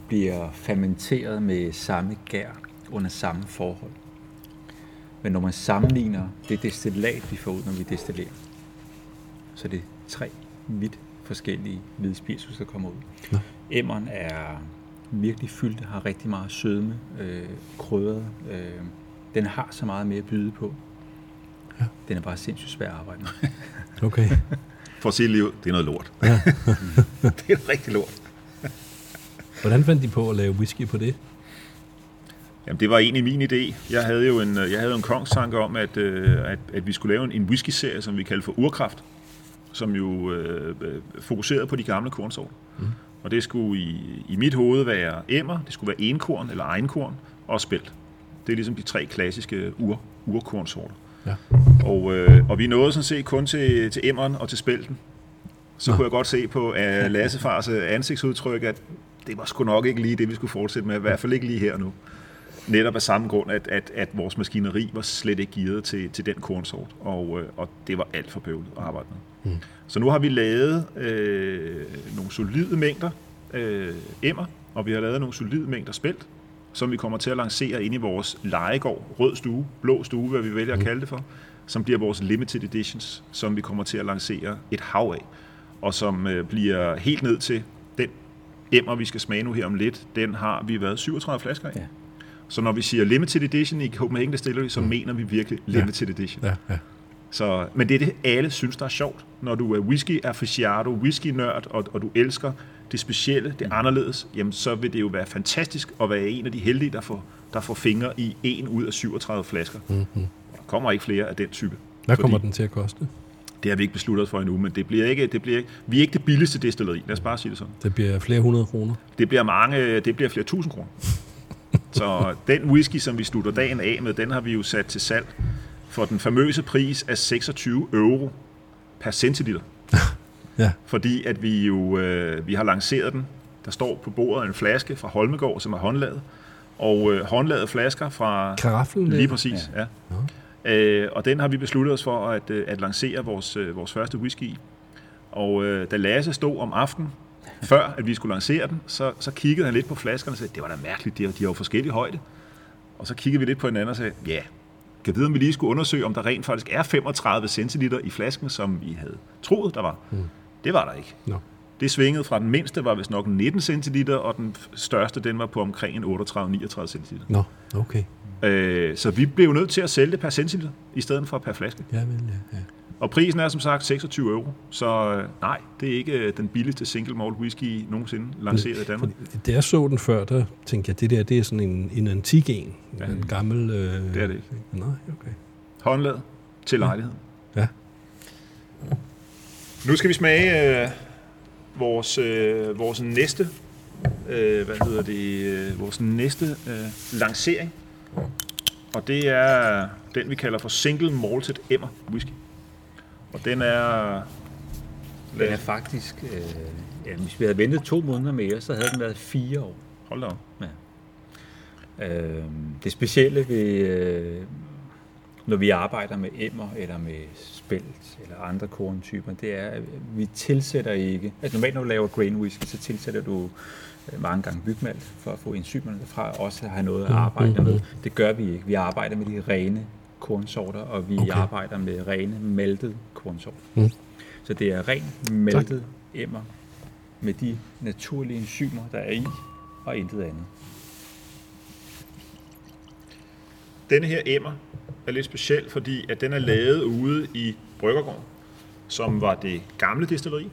bliver fermenteret med samme gær under samme forhold. Men når man sammenligner det destillat, vi får ud, når vi destillerer, så er det tre vidt forskellige hvide spiritus, der kommer ud. Ja. Emmeren er virkelig fyldt, har rigtig meget sødme, øh, krydret. Øh, den har så meget mere at byde på. Ja. Den er bare sindssygt svær at arbejde med. okay. For at sige liv, det er noget lort. Ja. <laughs> det er rigtig lort. Hvordan fandt de på at lave whisky på det? Jamen, det var egentlig min idé. Jeg havde jo en, jeg havde en kongstanke om, at, øh, at, at vi skulle lave en, en whisky-serie, som vi kalder for Urkraft, som jo øh, fokuserede på de gamle kornsorter. Mm. Og det skulle i, i mit hoved være emmer, det skulle være enkorn eller egenkorn og spelt. Det er ligesom de tre klassiske ur, urkornsorter. Ja. Og, øh, og vi nåede sådan set kun til, til emmeren og til spelten. Så Nå. kunne jeg godt se på uh, Lasse Fars ansigtsudtryk, at det var sgu nok ikke lige det, vi skulle fortsætte med, i hvert fald ikke lige her nu. Netop af samme grund, at, at, at vores maskineri var slet ikke gearet til, til den kornsort, og, øh, og det var alt for bøvlet at arbejde med. Mm. Så nu har vi lavet øh, nogle solide mængder øh, emmer, og vi har lavet nogle solide mængder spelt, som vi kommer til at lancere ind i vores legegård, rød stue, blå stue, hvad vi vælger at mm. kalde det for, som bliver vores limited editions, som vi kommer til at lancere et hav af, og som øh, bliver helt ned til emmer, vi skal smage nu her om lidt, den har vi været 37 flasker i. Ja. Så når vi siger limited edition i Copenhagen Distillery, så mm. mener vi virkelig limited ja. edition. Ja, ja. Så, men det er det, alle synes, der er sjovt. Når du er whisky aficionado, whisky-nørd, og, og du elsker det specielle, det anderledes, jamen så vil det jo være fantastisk at være en af de heldige, der får, der får fingre i en ud af 37 flasker. Mm-hmm. Der kommer ikke flere af den type. Hvad kommer den til at koste? Det har vi ikke besluttet os for endnu, men det bliver ikke, det bliver ikke, vi er ikke det billigste destilleri. Lad os bare sige det sådan. Det bliver flere hundrede kroner? Det bliver mange, det bliver flere tusind kroner. Så den whisky, som vi slutter dagen af med, den har vi jo sat til salg for den famøse pris af 26 euro per centiliter. <laughs> ja. Fordi at vi jo øh, vi har lanceret den. Der står på bordet en flaske fra Holmegård, som er håndlavet. Og øh, håndlavede flasker fra... Karaffen? Lige præcis, ja. ja. Øh, og den har vi besluttet os for at, øh, at lancere vores, øh, vores første whisky i. Og øh, da Lasse stod om aftenen før at vi skulle lancere den, så, så kiggede han lidt på flaskerne og sagde, det var da mærkeligt, de har, de har jo forskellige højde. Og så kiggede vi lidt på hinanden og sagde, ja, kan vide, om vi lige skulle undersøge, om der rent faktisk er 35 centiliter i flasken, som vi havde troet, der var. Mm. Det var der ikke. No. Det svingede fra den mindste, var vist nok 19 centiliter, og den største, den var på omkring en 38-39 centiliter. Nå, no. okay. Øh, så vi blev nødt til at sælge det per centiliter, i stedet for per flaske. Ja, men, ja, ja. Og prisen er som sagt 26 euro, så øh, nej, det er ikke øh, den billigste single malt whisky nogensinde lanceret i Danmark. Da jeg så den før, der tænkte jeg, det der det er sådan en, en antik en, ja. en gammel... Øh, det er det ikke. Nej, okay. Håndlaget til lejligheden. Ja. ja. Nu skal vi smage øh, vores, øh, vores næste, øh, hvad hedder det, øh, vores næste øh, lancering. Og det er den, vi kalder for Single Malted Emmer Whisky. Og den er... Den er faktisk... Øh, ja, hvis vi havde ventet to måneder mere, så havde den været fire år. Hold da Ja. Øh, det specielle ved, øh, når vi arbejder med emmer eller med spelt eller andre korntyper, det er, at vi tilsætter ikke... Altså normalt når du laver grain whisky, så tilsætter du mange gange bygmalt for at få enzymerne derfra, og også have noget at arbejde mm-hmm. med. Det gør vi ikke. Vi arbejder med de rene kornsorter, og vi okay. arbejder med rene maltet kornsorter. Mm. Så det er ren maltet tak. emmer med de naturlige enzymer, der er i, og intet andet. Denne her emmer er lidt speciel, fordi at den er lavet ude i Bryggergården, som var det gamle destilleri.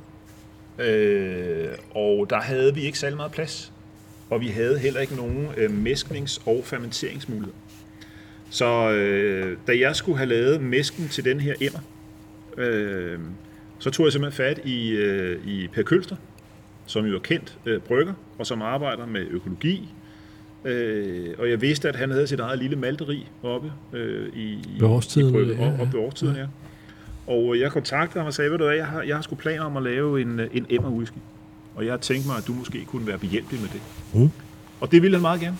Øh, og der havde vi ikke særlig meget plads, og vi havde heller ikke nogen øh, mæsknings- og fermenteringsmuligheder. Så øh, da jeg skulle have lavet mesken til den her emmer, øh, så tog jeg simpelthen fat i, øh, i Per Kølster, som jo er kendt øh, brygger, og som arbejder med økologi. Øh, og jeg vidste, at han havde sit eget lille malteri oppe øh, i, ved årstiden, i brygge, ja, ja. Op ved årstiden, ja. Og jeg kontaktede ham og sagde, ved du hvad, jeg har, jeg har sgu planer om at lave en, en emmer whisky. Og jeg har tænkt mig, at du måske kunne være behjælpelig med det. Mm. Og det ville han meget gerne.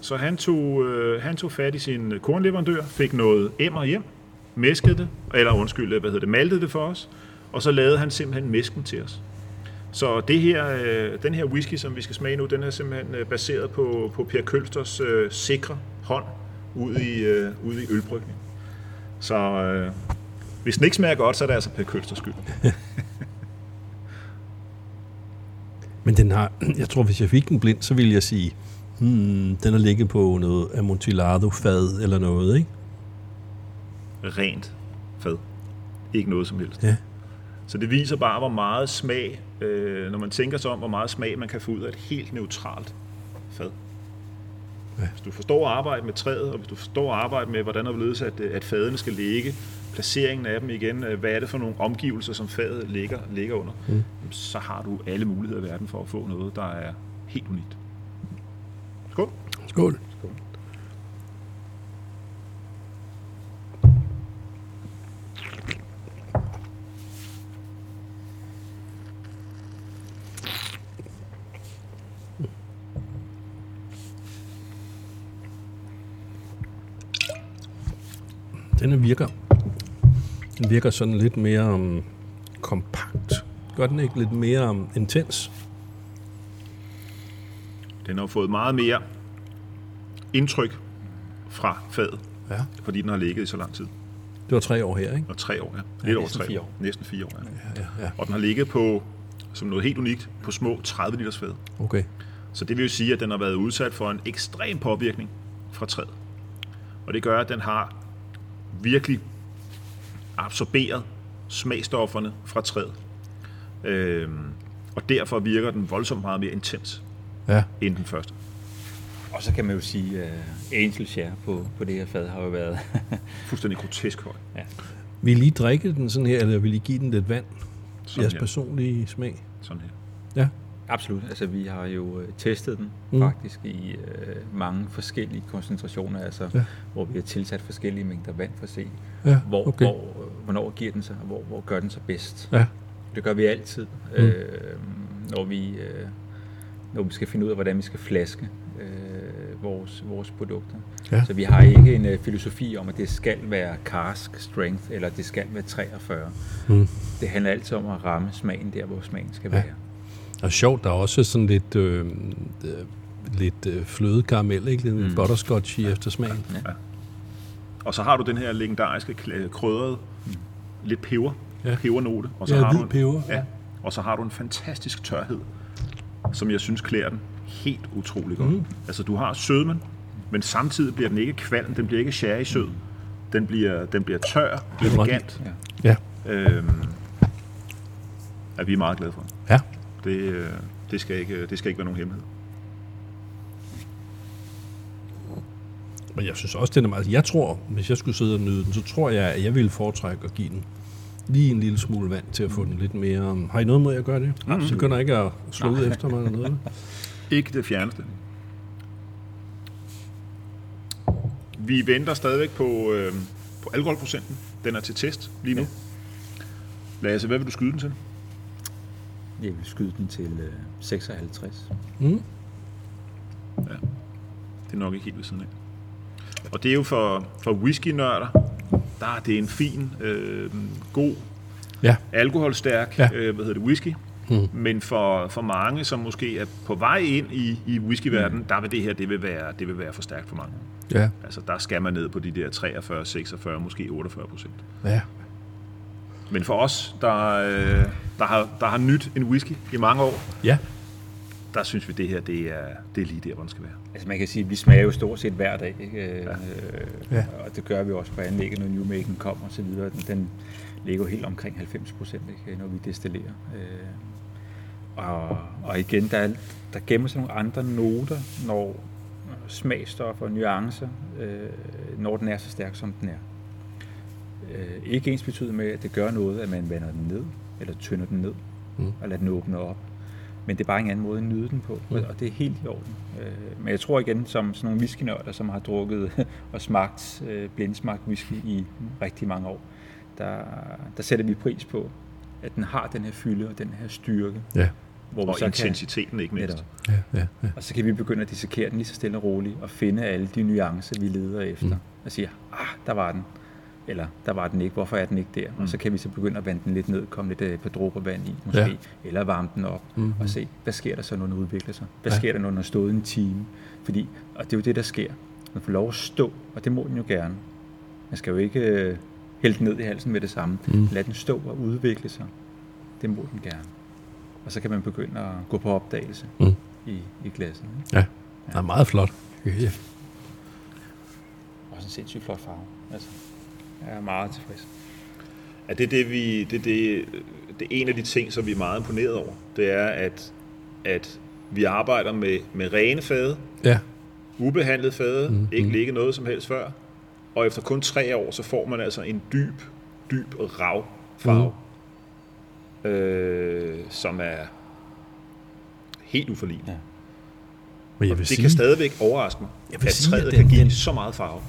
Så han tog, øh, han tog fat i sin kornleverandør, fik noget emmer hjem, mæskede det, eller undskyld, hvad hedder det, maltede det for os, og så lavede han simpelthen mæsken til os. Så det her, øh, den her whisky, som vi skal smage nu, den er simpelthen øh, baseret på, på Per Kølsters øh, sikre hånd ude i, øh, ude i ølbrygning. Så øh, hvis den ikke smager godt, så er det altså Per Kølsters skyld. <laughs> Men den har, jeg tror, hvis jeg fik den blind, så ville jeg sige, hmm, den har ligget på noget Amontillado-fad eller noget, ikke? Rent fad. Ikke noget som helst. Ja. Så det viser bare, hvor meget smag, øh, når man tænker sig om, hvor meget smag man kan få ud af et helt neutralt fad. Ja. Hvis du forstår at arbejde med træet, og hvis du forstår at arbejde med, hvordan og hvorledes, at, at fadene skal ligge, placeringen af dem igen, øh, hvad er det for nogle omgivelser, som fadet ligger, ligger under, mm. så har du alle muligheder i verden for at få noget, der er helt unikt. Skål. Skål. Den virker, den virker sådan lidt mere um, kompakt. Gør den ikke lidt mere um, intens? Den har fået meget mere indtryk fra fadet, Ja. fordi den har ligget i så lang tid. Det var tre år her, ikke? Og tre år, ja. Lidt over næsten tre fire år. Næsten fire år, ja. Ja, ja. Og den har ligget på, som noget helt unikt, på små 30 liters fad. Okay. Så det vil jo sige, at den har været udsat for en ekstrem påvirkning fra træet. Og det gør, at den har virkelig absorberet smagstofferne fra træet. Øhm, og derfor virker den voldsomt meget mere intens Ja. end den første. Og så kan man jo sige, at uh, Angel Share på, på det her fad har jo været... <laughs> Fuldstændig grotesk høj. Vil I drikke den sådan her, eller vil I give den lidt vand? Sådan Jeres her. personlige smag? Sådan her. Ja. Absolut. Altså, vi har jo uh, testet den Mm. faktisk i uh, mange forskellige koncentrationer, altså, Ja. hvor vi har tilsat forskellige mængder vand for at se, Ja, hvor, okay. hvor, øh, hvornår giver den sig, og hvor, hvor gør den sig bedst. Ja. Det gør vi altid, Mm. mm. øh, når, vi, øh, når vi skal finde ud af, hvordan vi skal flaske øh, vores, vores produkter. Ja. Så vi har ikke en øh, filosofi om, at det skal være cask strength, eller det skal være 43. Mm. Det handler altid om at ramme smagen der, hvor smagen skal Ja. være. Og sjovt, der er også sådan lidt, øh, øh, lidt øh, flødekaramel, ikke? Lidt mm. Mm. butterscotch i eftersmagen. Og så har du den her legendariske kl- krydrede, lidt peber, Ja. ja. pebernote. Og så Ja, har hvid du en, peber. Ja, og så har du en fantastisk tørhed, som jeg synes klæder den helt utrolig godt. Mm. Altså du har sødmen, men samtidig bliver den ikke kvalm, den bliver ikke sherry sød. Den bliver, den bliver tør, elegant. Ja. Ja. Øhm, er vi meget glade for. Ja. Det, øh, det, skal ikke, det skal ikke være nogen hemmelighed. Men jeg synes også, den er meget... Jeg tror, hvis jeg skulle sidde og nyde den, så tror jeg, at jeg ville foretrække at give den lige en lille smule vand til at få den lidt mere... um, Har I noget med at gøre det? Mm. Så begynder ikke at slå ud efter mig eller noget. <laughs> Ikke det fjerneste. Vi venter stadigvæk på, øh, på alkoholprocenten. Den er til test lige nu. Lasse, hvad vil du skyde den til? Jeg vil skyde den til øh, 56. Mm. Det er nok ikke helt ved siden af. Og det er jo for, for whisky-nørder, der er det en fin, øh, god, Ja. alkoholstærk Ja. øh, hvad hedder det, whisky. Mm. Men for, for mange, som måske er på vej ind i, i whiskyverdenen, der vil det her det vil, være, det vil være for stærkt for mange. Ja. Altså, der skal man ned på de der 43, 46, måske 48 procent. Ja. Men for os, der, øh, der, har, der har nyt en whisky i mange år, Ja. der synes vi, det her det er, det er lige der, hvor den skal være. Altså man kan sige, at vi smager jo stort set hver dag, ikke? Øh, Ja. og det gør vi også på anlægget, når Newmaken kommer og så videre. Den, den ligger jo helt omkring 90 procent, når vi destillerer. Øh, og, og igen, der, er, der gemmer sig nogle andre noter, når smagstoffer og nuancer, øh, når den er så stærk, som den er. Øh, ikke ens betyder med, at det gør noget, at man vander den ned, eller tynder den ned, Mm. og lader den åbne op. Men det er bare en anden måde at nyde den på, Mm. og det er helt i orden. Øh, men jeg tror igen, som sådan nogle whiskynørder, som har drukket <laughs> og smagt øh, blindsmagt whisky i rigtig mange år, der, der sætter vi pris på, at den har den her fylde og den her styrke. Ja. Hvor vi Og så intensiteten ikke mindst. Netop. Ja. Ja. ja. Og så kan vi begynde at dissekere den lige så stille og roligt, og finde alle de nuancer, vi leder efter. Mm. Og sige, ah, der var den. Eller, der var den ikke. Hvorfor er den ikke der? Mm. Og så kan vi så begynde at vande den lidt ned, komme lidt øh, på dråber vand i, måske. Ja. Eller varme den op, Mhm. mm. og se, hvad sker der så, når den udvikler sig? Hvad Ja. sker der, når den har stået en time? Fordi, og det er jo det, der sker. Den får lov at stå, og det må den jo gerne. Man skal jo ikke øh, hælde den ned i halsen med det samme. Mm. Lad den stå og udvikle sig. Det må den gerne. og så kan man begynde at gå på opdagelse Mm. i, i glasset. Ikke? Ja, det er meget flot. Ja. Også en sindssygt flot farve. Altså, jeg er meget tilfreds. Ja, det er, det, vi, det, er det, det er en af de ting, som vi er meget imponeret over. Det er, at, at vi arbejder med, med rene fade, ja. ubehandlet fade, Mm, ikke mm. ligge noget som helst før. Og efter kun tre år, så får man altså en dyb, dyb rav farve, mm. øh, som er helt uforlignelig. Ja. Men jeg vil Det sige, kan stadigvæk overraske mig, Jeg vil at sige, træet at kan den- give den- så meget farve.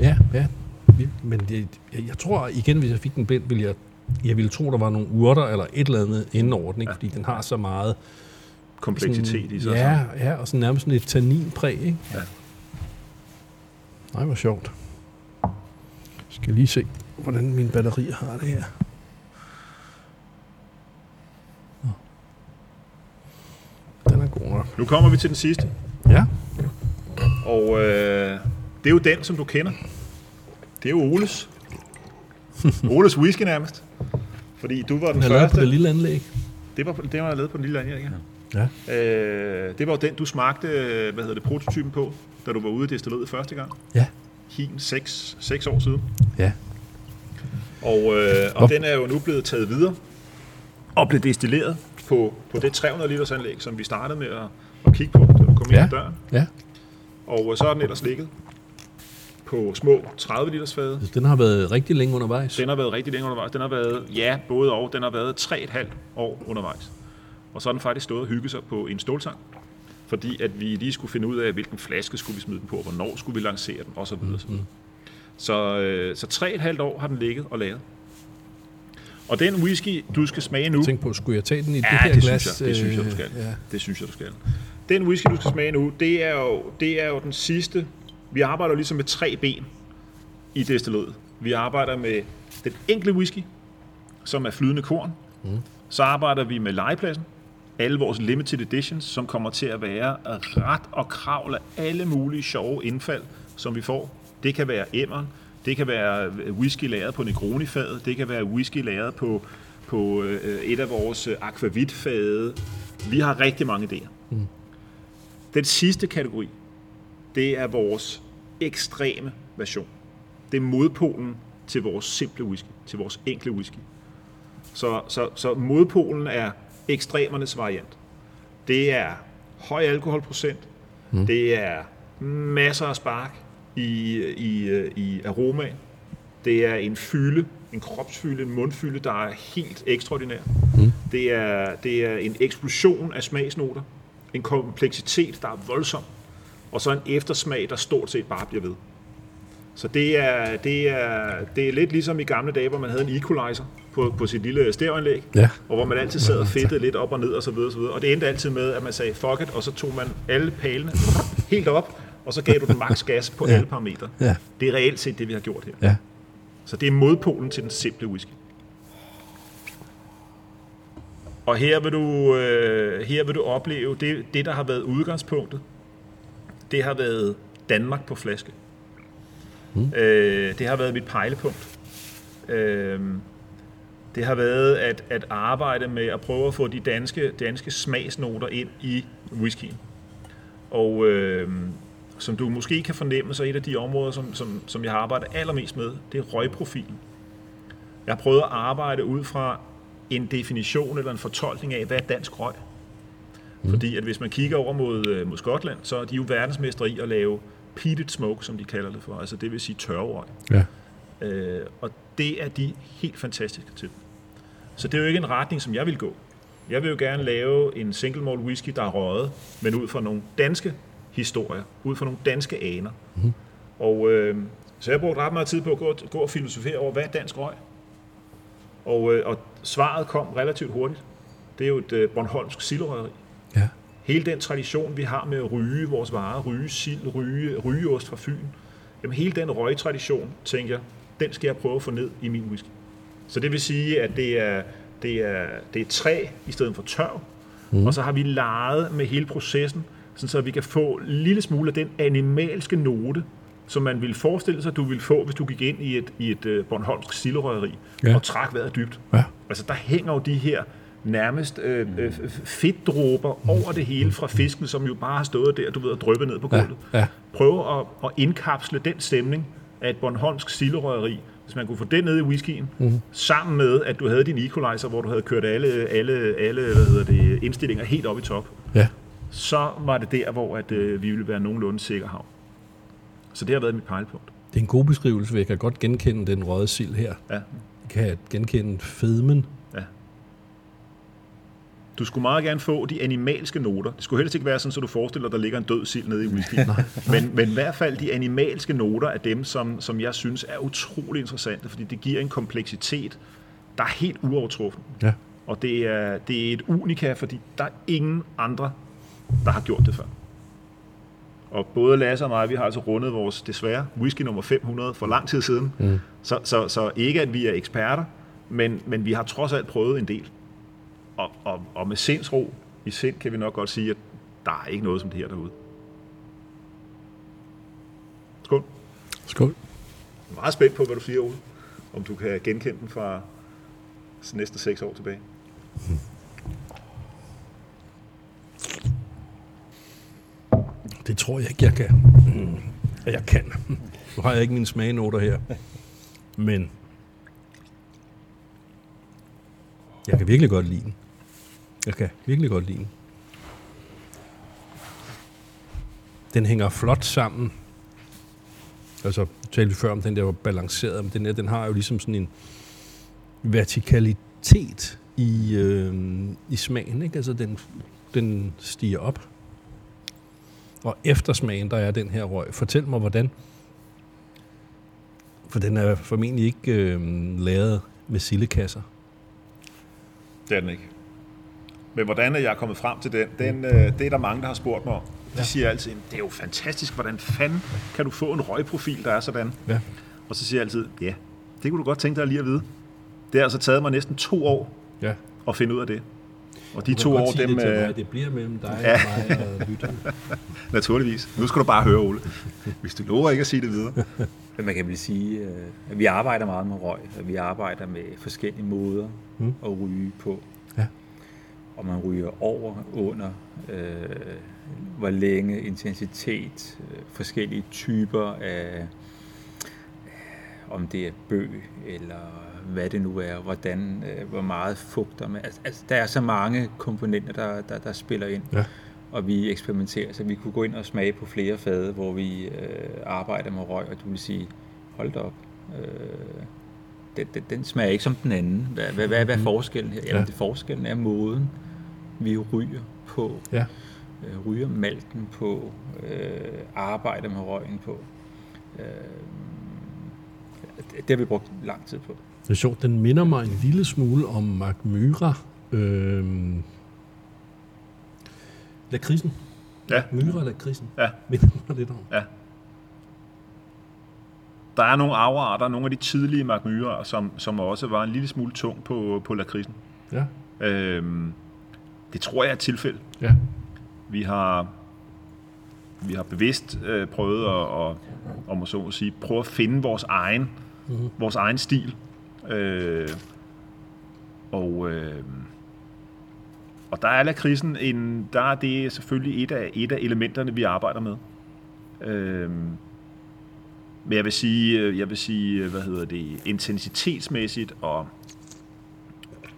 Ja, ja. Men det, jeg, jeg tror igen, hvis jeg fik den blind, ville jeg, jeg ville tro, der var nogle urter eller et eller andet inden over den, ikke? Ja. fordi den har så meget... Kompleksitet i sig. Ja, ja, og sådan nærmest sådan et tanninpræg, ikke? Ja. Nej, hvor sjovt. Skal jeg lige se, hvordan min batteri har det her. Den er god nok. Nu kommer vi til den sidste. Ja. Og øh, det er jo den, som du kender. Det er jo Oles. Oles whisky nærmest. Fordi du var den Den er lavet på første. det lille anlæg. Det var, det var lavet på den lille anlæg, ja. Ja. Øh, det var den, du smagte, hvad hedder det, prototypen på, da du var ude i destilleriet første gang. Ja. Hin 6, 6 år siden. Ja. Og, øh, og Hvor- den er jo nu blevet taget videre og blev destilleret på, på det 300 liters anlæg, som vi startede med at, at kigge på, da du kom ind Ja. ad døren. Ja. Og øh, så har den ellers ligget på små 30 liters fade. Den har været rigtig længe undervejs. Den har været rigtig længe undervejs. Den har været, ja, både og. Den har været 3,5 år undervejs. Og så har den faktisk stået og hygget sig på en ståltang. Fordi at vi lige skulle finde ud af, hvilken flaske skulle vi smide den på, og hvornår skulle vi lancere den, osv. Mm-hmm. Så, øh, så 3,5 år har den ligget og lavet. Og den whisky, du skal smage nu... Tænk på, skulle jeg tage den i det Ja, her det glas? synes jeg, det synes jeg, du skal. Øh, Ja. Det synes jeg, du skal. Den whisky, du skal smage nu, det er jo, det er jo den sidste. Vi arbejder ligesom med tre ben i destilleriet. Vi arbejder med den enkle whisky, som er flydende korn. Mm. Så arbejder vi med legepladsen. Alle vores limited editions, som kommer til at være ret og kravl af alle mulige sjove indfald, som vi får. Det kan være emmeren, det kan være whisky lagret på Negroni-fadet, det kan være whisky lagret på, på øh, et af vores øh, akvavit-fade. Vi har rigtig mange idéer. Mm. Den sidste kategori, det er vores ekstreme version. Det er modpolen til vores simple whisky, til vores enkle whisky. Så, så, så modpolen er ekstremernes variant. Det er høj alkoholprocent, mm. det er masser af spark i, i, i aromaen, det er en fylde, en kropsfylde, en mundfylde, der er helt ekstraordinær. Mm. Det, er, det er en eksplosion af smagsnoter, en kompleksitet, der er voldsom, og så en eftersmag, der stort set bare bliver ved. Så det er, det er, det er lidt ligesom i gamle dage, hvor man havde en equalizer på, på sit lille stereoanlæg, Ja. og hvor man altid sad og fedtede lidt op og ned og så videre, og så videre. Og det endte altid med, at man sagde fuck it, og så tog man alle palene helt op, og så gav du den maks gas på Ja. alle parametre. Ja. Det er reelt set det, vi har gjort her. Ja. Så det er modpolen til den simple whisky. Og her vil du, øh, her vil du opleve, det, det der har været udgangspunktet, det har været Danmark på flaske. Mm. Øh, det har været mit pejlepunkt. Øh, det har været at, at arbejde med at prøve at få de danske, danske smagsnoter ind i whiskyen. Og øh, som du måske kan fornemme, så er et af de områder, som, som, som jeg har arbejdet allermest med, det er røgprofilen. Jeg har prøvet at arbejde ud fra en definition eller en fortolkning af, hvad er dansk røg. Mm. Fordi at hvis man kigger over mod, øh, mod Skotland, så er de jo verdensmestre i at lave peated smoke, som de kalder det for. Altså det vil sige tørrerøg. Ja. Øh, og det er de helt fantastiske til. Så det er jo ikke en retning, som jeg vil gå. Jeg vil jo gerne lave en single malt whisky, der er røget, men ud fra nogle danske historier, ud fra nogle danske aner. Mm. Og øh, så jeg har brugt ret meget tid på at gå, gå og filosofere over, hvad er dansk røg? Og, øh, og svaret kom relativt hurtigt. Det er jo et øh, Bornholmsk silderøgeri. Ja. Hele den tradition, vi har med at ryge vores varer, ryge sild, ryge, rygeost fra Fyn, jamen hele den røgtradition, tænker jeg, den skal jeg prøve at få ned i min whisky. Så det vil sige, at det er, det er, det er træ i stedet for tørv, mm. og så har vi leget med hele processen, sådan så vi kan få en lille smule af den animalske note, som man ville forestille sig, du ville få, hvis du gik ind i et, i et uh, Bornholmsk silderøgeri Ja. og trak vejret dybt. Ja. Altså, der hænger jo de her nærmest øh, øh, fedtdråber over det hele fra fisken, som jo bare har stået der, du ved, og dryppet ned på gulvet. Ja, ja. Prøve at, at indkapsle den stemning af et Bornholmsk silderøgeri, hvis man kunne få det ned i whiskyen, mm. sammen med, at du havde din equalizer, hvor du havde kørt alle, alle, alle hvad hedder det, indstillinger helt op i top, Ja. så var det der, hvor at, øh, vi ville være nogenlunde sikker havn. Så det har været mit pejlpunkt. Det er en god beskrivelse, jeg kan godt genkende den røde sild her. Ja. Jeg kan genkende fedmen. Du skulle meget gerne få de animalske noter. Det skulle helst ikke være sådan, så du forestiller dig, der ligger en død sild nede i whisky. men, men i hvert fald de animalske noter er dem, som, som jeg synes er utrolig interessante, fordi det giver en kompleksitet, der er helt uovertruffen. Ja. Og det er, det er et unika, fordi der er ingen andre, der har gjort det før. Og både Lasse og mig, vi har altså rundet vores, desværre, whisky nummer 500 for lang tid siden. Mm. Så, så, så ikke, at vi er eksperter, men, men vi har trods alt prøvet en del. Og, og, og med sindsro i sind kan vi nok godt sige, at der er ikke noget som det her derude. Skål. Skål. Jeg er meget spændt på, hvad du siger, Ole. Om du kan genkende den fra næste seks år tilbage. Det tror jeg ikke, jeg kan. Mm. Jeg kan. Nu har jeg ikke mine smagenoter her. Men jeg kan virkelig godt lide den. Jeg kan virkelig godt lide den. Den hænger flot sammen. Altså, talte vi før om den der var balanceret, men den her, den har jo ligesom sådan en vertikalitet i, øh, i smagen, ikke? Altså, den, den stiger op. Og eftersmagen, der er den her røg. Fortæl mig, hvordan... For den er formentlig ikke øh, lavet med sillekasser. Det er den ikke. Men hvordan er jeg kommet frem til den? den øh, det er der mange, der har spurgt mig om. De Ja. siger altid, det er jo fantastisk, hvordan fanden kan du få en røgprofil, der er sådan? Ja. Og så siger jeg altid, ja, det kunne du godt tænke dig lige at vide. Det har altså taget mig næsten to år ja. at finde ud af det. Og de to år, dem... det, øh, det bliver mellem dig Ja. og mig og <laughs> lytteren. Naturligvis. Nu skal du bare høre, Ole. Hvis du lover ikke at sige det videre. <laughs> Men man kan vel sige, øh, at vi arbejder meget med røg, og vi arbejder med forskellige måder Mm. mm. at ryge på. Og man ryger over, under, øh, hvor længe, intensitet, øh, forskellige typer af, øh, om det er bøg, eller hvad det nu er, hvordan, øh, hvor meget fugter med. Altså, altså, der er så mange komponenter, der, der, der spiller ind. Ja. Og vi eksperimenterer, så vi kunne gå ind og smage på flere fade, hvor vi øh, arbejder med røg, og du vil sige, hold da op, øh, den, den, den smager ikke som den anden. Hvad, hvad, hvad, hvad er forskellen her? Jamen, Ja. det forskellen er måden, vi ryger på, Ja. øh, ryger malten på, øh, arbejder med røgen på. Øh, det, har vi brugt lang tid på. Det er sjovt, den minder mig en lille smule om Mark Myra. Øhm, lakridsen. Ja. Myra lakridsen. Ja. Minder mig lidt om. Der er nogle afarter, nogle af de tidlige magmyrer, som, som også var en lille smule tung på, på lakridsen. Ja. Øhm, det tror jeg er et tilfælde. Ja. Vi har, vi har bevidst øh, prøvet at, at, om så må sige, prøve at finde vores egen, mm-hmm. vores egen stil. Øh, og, øh, og der er lakridsen en, der er det selvfølgelig et af, et af elementerne, vi arbejder med. Øh, men jeg vil sige, øh, jeg vil sige, hvad hedder det, intensitetsmæssigt og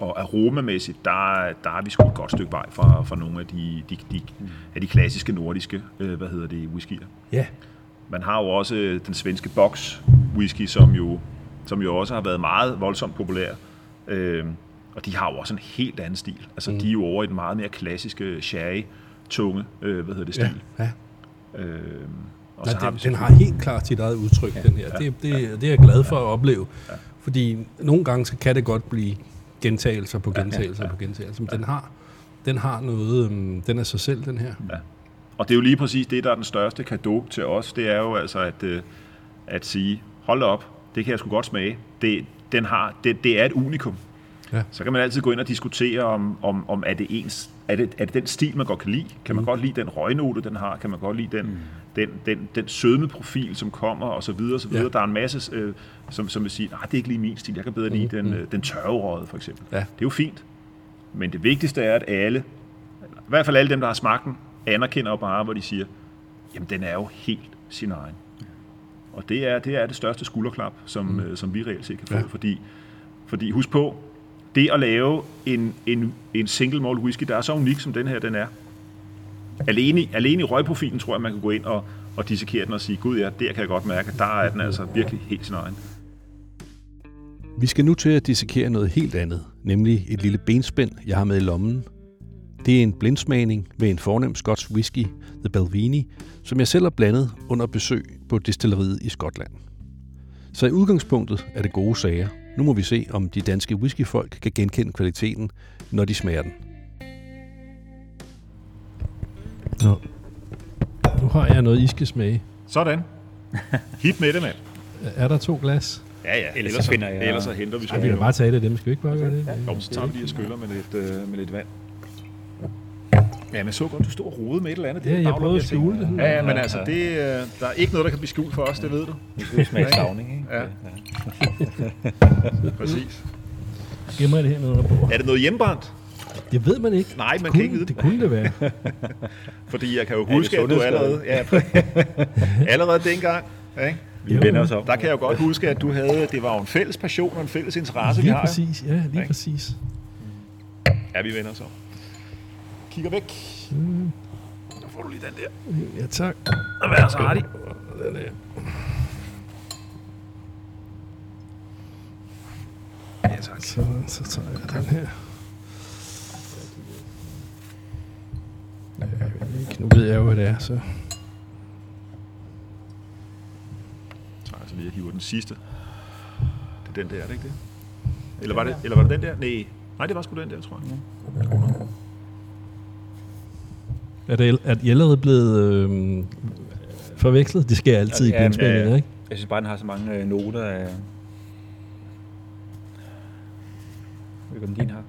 og aromamæssigt, der, er- der er vi sgu et godt stykke vej fra, fra nogle af de, de, de, af de klassiske nordiske, øh, hvad hedder det, whiskyer. Ja. Man har jo også øh, den svenske box whisky, som jo, som jo også har været meget voldsomt populær. Øh, og de har jo også en helt anden stil. Altså, mm. de er jo over i den meget mere klassiske sherry, tunge, øh, hvad hedder det, Ja. stil. ja. Øh, og Nej, så har den, den har helt klart sit eget udtryk, ja, den her. Ja, det, det, det er jeg glad for at opleve. Ja. Fordi nogle gange så kan det godt blive gentagelser på gentagelser ja, ja, på gentagelser. Men den har, den har noget, um, den er sig selv, den her. Og det er jo lige præcis det, der er den største gave til os. Det er jo altså at, øh, at sige, hold op, det kan jeg sgu godt smage. Det, den har, det, det er et unikum. Ja. Så kan man altid gå ind og diskutere, om, om, om er, det ens, er, det, er det den stil, man godt kan lide? Kan man Mm. godt lide den røgnote, den har? Kan man godt lide den, den, den, den sødmeprofil, som kommer, og så videre, og så videre. Ja. Der er en masse, øh, som, som vil sige, nej, det er ikke lige min stil. Jeg kan bedre lide Mm, den, øh, den tørrerøde, for eksempel. Ja. Det er jo fint. Men det vigtigste er, at alle, i hvert fald alle dem, der har smagt den, anerkender og bare, hvor de siger, jamen den er jo helt sin egen. Og det er det, er det største skulderklap, som, mm. som vi reelt set kan få, ja. fordi, fordi husk på, det at lave en, en, en single malt whisky, der er så unik, som den her den er, alene, alene i røgprofilen tror jeg, man kan gå ind og, og dissekere den og sige, gud ja, der kan jeg godt mærke, der er den altså virkelig helt sin egen. Vi skal nu til at dissekere noget helt andet, nemlig et lille benspænd, jeg har med i lommen. Det er en blindsmagning ved en fornem skotsk whisky, The Belvini, som jeg selv har blandet under besøg på distilleriet i Skotland. Så i udgangspunktet er det gode sager. Nu må vi se, om de danske whiskyfolk kan genkende kvaliteten, når de smager den. Nå. Nu har jeg noget, I skal smage. Sådan. Hit med det, mand. Er der to glas? Ja, ja. Ellers, så finder jeg... Ellers så henter vi Ja, vi kan bare tage det af dem. Skal vi ikke bare gøre det? Ja. Jo, så tager vi lige og skyller med lidt, øh, med lidt vand. Ja, men så godt, du stod og rode med et eller andet. Det Ja, er jeg prøvede at skjule det. Ja, ja, men altså, det, øh, der er ikke noget, der kan blive skjult for os, det ved du. Vi skal smage stavning, ikke? Ja. Præcis. Gemmer jeg det her nede under bordet? Er det noget hjemmebrændt? Det ved man ikke. Nej, man kunne, kan ikke vide det. kunne det være. <laughs> Fordi jeg kan jo det huske, at du allerede, <laughs> ja, <laughs> allerede dengang, ikke? Vi Jo, vender os om. der kan jeg jo godt huske, at du havde, det var jo en fælles passion og en fælles interesse, vi Lige har. jo. præcis. Ja, lige Ikke? præcis. Ja, vi vender os om. Kigger væk. Mm. Så får du lige den der. Ja, tak. Og vær så artig. Ja, tak. Så, så tager jeg den her. Jeg ved ikke. Nu ved jeg jo, hvad det er, så... Så tager jeg så lige og hiver den sidste. Det er den der, er det ikke det? Eller var det, eller var det den der? Nej. Nej, det var sgu den der, tror jeg. Er, det, er I allerede blevet øh, forvekslet? Det sker altid Ja, i ja, ja. ikke? Jeg synes bare, den har så mange øh, noter af... Jeg ved ikke, om din har.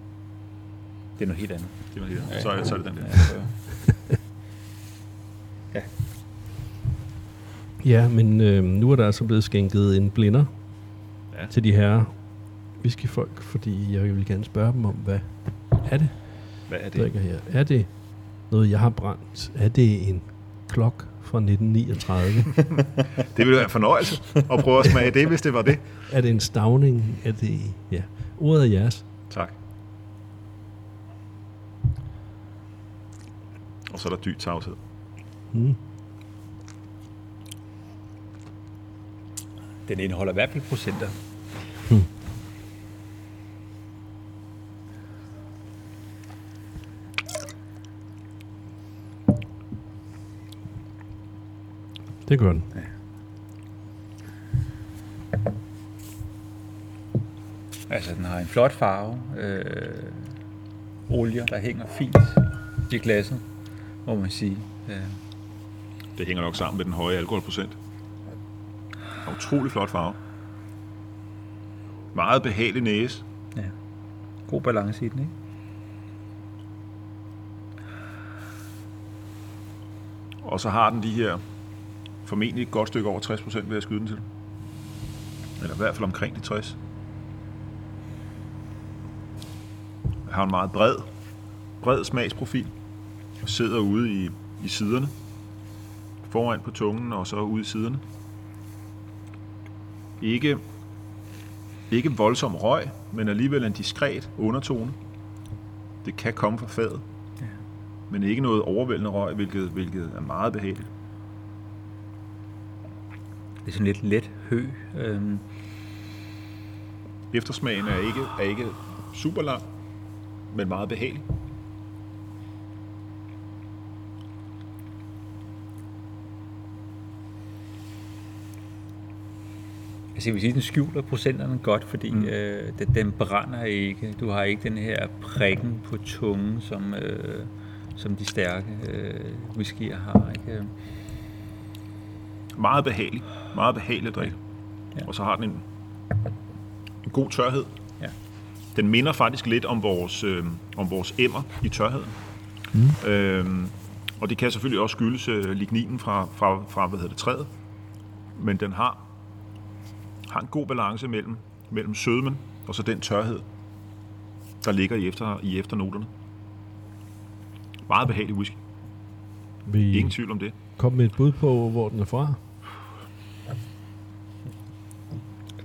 Det er noget helt andet. Det var det der. Så, er- så er det den der. <laughs> Ja, Ja, men øh, nu er der altså blevet skænket en blinder Ja. til de her whiskyfolk, fordi jeg vil gerne spørge dem om, hvad er det, Hvad er det? drikker her? Er det noget, jeg har brændt? Er det en klok fra 1939? <laughs> Det ville være en fornøjelse at prøve at smage det, hvis det var det. er det en stavning? Er det... Ja, ordet er jeres. Tak. Og så er der dyb tavshed. Mm. Den indeholder i hvert fald procenter. Det gør den. Altså, den har en flot farve. Øh, olier, der hænger fint i glasset, må man sige. Det hænger nok sammen med den høje alkoholprocent. Utrolig flot farve. Meget behagelig næse. ja. God balance i den, ikke? Og så har den de her formentlig et godt stykke over 60 procent, vil jeg skyde den til. Eller i hvert fald omkring de 60. Jeg har en meget bred, bred smagsprofil. Og sidder ude i, i siderne. Foran på tungen og så ude i siderne. Ikke, ikke voldsom røg, men alligevel en diskret undertone. Det kan komme fra fadet men ikke noget overvældende røg, hvilket, hvilket er meget behageligt. Det er sådan lidt let hø. Øh, Eftersmagen er ikke, er ikke super lang, men meget behagelig. Altså jeg vil sige, den skjuler procenterne godt, fordi mm. øh, den, den brænder ikke. Du har ikke den her prikken på tungen, som, øh, som de stærke øh, whiskyer har. Ikke? Meget behagelig. Meget behagelig at drikke. Ja. Og så har den en, en god tørhed. Ja. Den minder faktisk lidt om vores, øh, om vores emmer i tørheden. Mm. Øhm, og det kan selvfølgelig også skyldes øh, ligninen fra, fra, fra hvad hedder det, træet. Men den har, har en god balance mellem, mellem sødmen og så den tørhed, der ligger i, efter, i efternoterne. Meget behagelig whisky. Vi Ingen tvivl om det. kom med et bud på, hvor den er fra.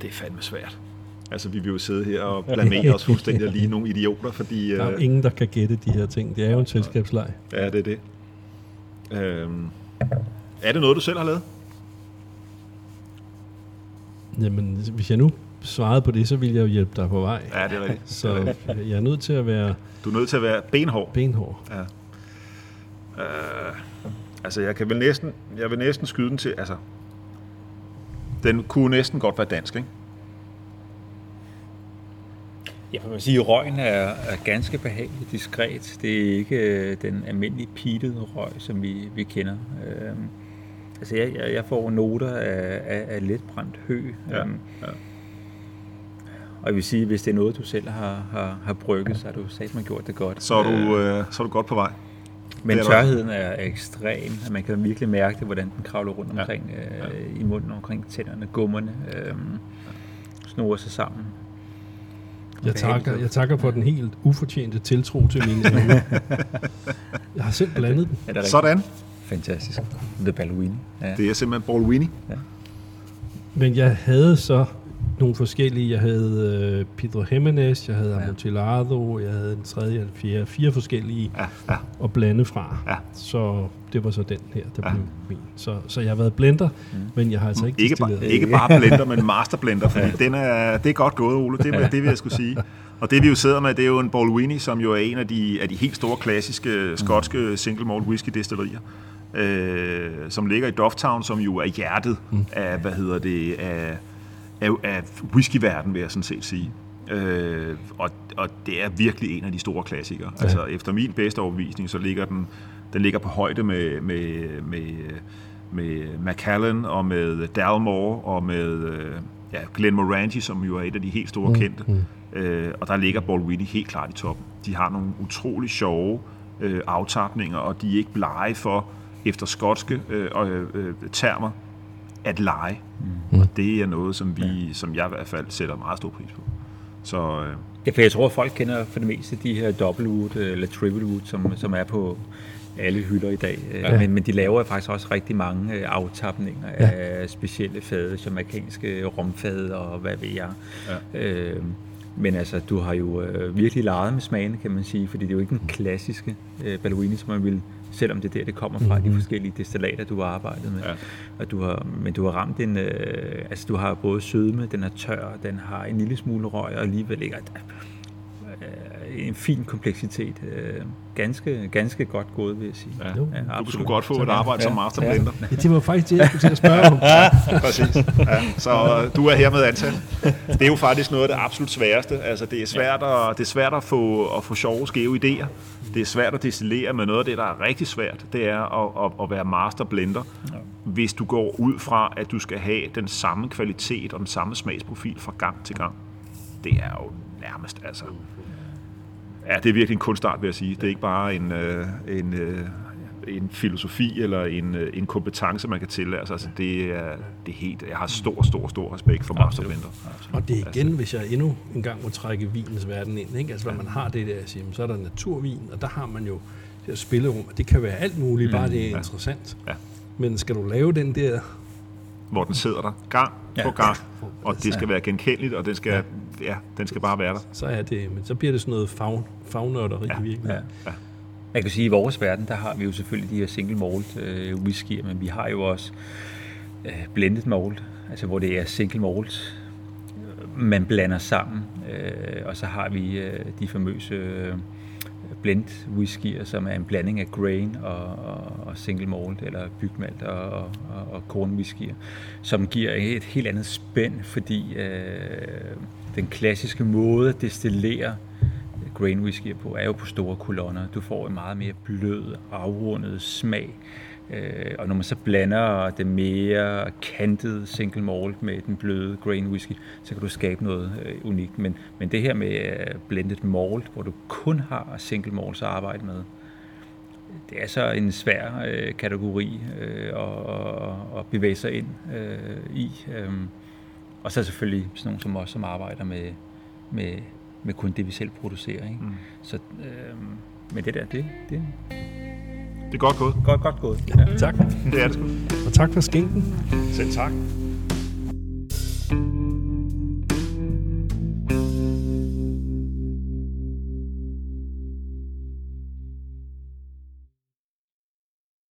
Det er fandme svært. Altså, vi vil jo sidde her og blamere os fuldstændig lige nogle idioter, fordi... Der er jo øh, ingen, der kan gætte de her ting. Det er jo en selskabsleg. Ja, det er det. Øhm, er det noget, du selv har lavet? Jamen, hvis jeg nu svarede på det, så ville jeg jo hjælpe dig på vej. Ja, det er rigtigt. Så jeg er nødt til at være Du er nødt til at være benhård. benhård. Ja. Øh, altså, jeg kan vel næsten, jeg vil næsten skyde den til, altså, den kunne næsten godt være dansk, ikke? Ja, for man sige, at røgen er, er ganske behagelig diskret. Det er ikke øh, den almindelige pitede røg, som vi, vi kender. Øhm, altså, jeg, jeg, jeg får noter af, af, af letbrændt hø. Ja, Øhm, ja. Og jeg vil sige, hvis det er noget, du selv har, har, har brygget, så har du sagt, man gjort det godt. Så er du, øh, så er du godt på vej. Men det er tørheden er, er ekstrem. at Man kan virkelig mærke det, hvordan den kravler rundt omkring ja. øh, i munden, omkring tænderne, gummerne, øh, snurrer sig sammen. Jeg takker, jeg takker for den helt ufortjente tiltro til min evne. <laughs> Jeg har selv blandet den. Sådan. Fantastisk. The Balluini. Ja. Det er simpelthen Paul Winnie. Men jeg havde så nogle forskellige. Jeg havde øh, Pedro Jimenez, jeg havde Ja. Amontillado, jeg havde en tredje og en fjerde. Fire forskellige Ja, ja. at blande fra. Ja. Så det var så den her, der Ja. ja. blev min. Så, så jeg har været blender, mm. men jeg har altså ikke, Ikke, bare, ikke bare <laughs> blender, men masterblender, fordi den er, det er godt gået, Ole. Det, vil- det vil jeg skulle sige. Og det vi jo sidder med, det er jo en Balwini, som jo er en af de, af de helt store klassiske skotske single malt whisky destillerier. Øh, som ligger i Dufftown, som jo er hjertet mm. af, hvad hedder det, af, af, af whiskyverden, vil jeg sådan set sige. Øh, og, og det er virkelig en af de store klassikere. Ja. Altså efter min bedste overbevisning, så ligger den, den ligger på højde med, med, med, med Macallan og med Dalmore og med øh, ja, Glenn Morangi, som jo er et af de helt store mm. kendte. Mm. Øh, og der ligger Balwini helt klart i toppen. De har nogle utrolig sjove øh, aftapninger, og de er ikke blege for, efter skotske øh, øh, øh, termer, at lege. Mm. Og det er noget, som, vi, ja. som jeg i hvert fald sætter meget stor pris på. Så øh, Ja, for jeg tror, at folk kender for det meste de her double wood eller triple wood, som, som er på alle hylder i dag. Ja. Men, men de laver faktisk også rigtig mange øh, aftapninger ja. af specielle fade, jamaikanske romfade og hvad ved jeg. Ja. Øh, men altså, du har jo øh, virkelig leget med smagene, kan man sige, fordi det er jo ikke den klassiske øh, Balluini, som man vil selvom det er der, det kommer fra, mm-hmm. de forskellige destillater, du har arbejdet med. Ja. Og du har, men du har ramt en, øh, altså du har både sødme, den er tør, den har en lille smule røg, og alligevel ikke øh, en fin kompleksitet. Øh, ganske, ganske godt gået, vil jeg sige. Ja. Ja, du skulle godt få et arbejde ja. som masterblender. Ja. ja, det var faktisk det, jeg skulle til at spørge om. <laughs> ja, præcis. Ja, så øh, du er hermed ansat. Det er jo faktisk noget af det absolut sværeste. Altså, det er svært at, det er svært at få, at få sjove, skæve idéer. Det er svært at destillere, men noget af det, der er rigtig svært, det er at, at, at være masterblender. Ja. Hvis du går ud fra, at du skal have den samme kvalitet og den samme smagsprofil fra gang til gang. Det er jo nærmest, altså... Ja, det er virkelig en kunstart, vil jeg sige. Det er ikke bare en, øh, en, øh, en filosofi eller en, øh, en kompetence, man kan tillære sig. Altså, det, er, det er helt... Jeg har stor, stor, stor respekt for masterblender. Og det er igen, hvis jeg endnu en gang må trække vinens verden ind. Ikke? Altså, når man har det der, siger, så er der naturvin, og der har man jo det her spillerum. Og det kan være alt muligt, bare det er ja. interessant. Ja. Men skal du lave den der hvor den sidder der, gang ja. på gang, og det skal være genkendeligt, og den skal, ja, den skal bare være der. Så er det, men så bliver det sådan noget faun, fagnørderi ja. i virkeligheden. Ja. Ja. Jeg kan sige, at i vores verden, der har vi jo selvfølgelig de her single malt øh, whiskyer, men vi har jo også øh, blended malt, altså hvor det er single malt, man blander sammen, øh, og så har vi øh, de famøse øh, blend whiskyer, som er en blanding af grain og, og, og single malt, eller bygmalt og, og, og kornwhiskyer, som giver et helt andet spænd, fordi øh, den klassiske måde at destillere grain whiskyer på, er jo på store kolonner. Du får en meget mere blød, afrundet smag. Øh, og når man så blander det mere kantede single malt med den bløde grain whisky, så kan du skabe noget øh, unikt. Men, men det her med øh, blended malt, hvor du kun har single malt at arbejde med, det er så en svær øh, kategori øh, at, at bevæge sig ind øh, i. Øh, og så selvfølgelig sådan nogen som os, som arbejder med, med med kun det, vi selv producerer. Ikke? Mm. Så, øh, men det der, det, det, Det er godt gået. godt, godt gået. Ja, tak. Det er det sgu. Og tak for skænken. Selv tak.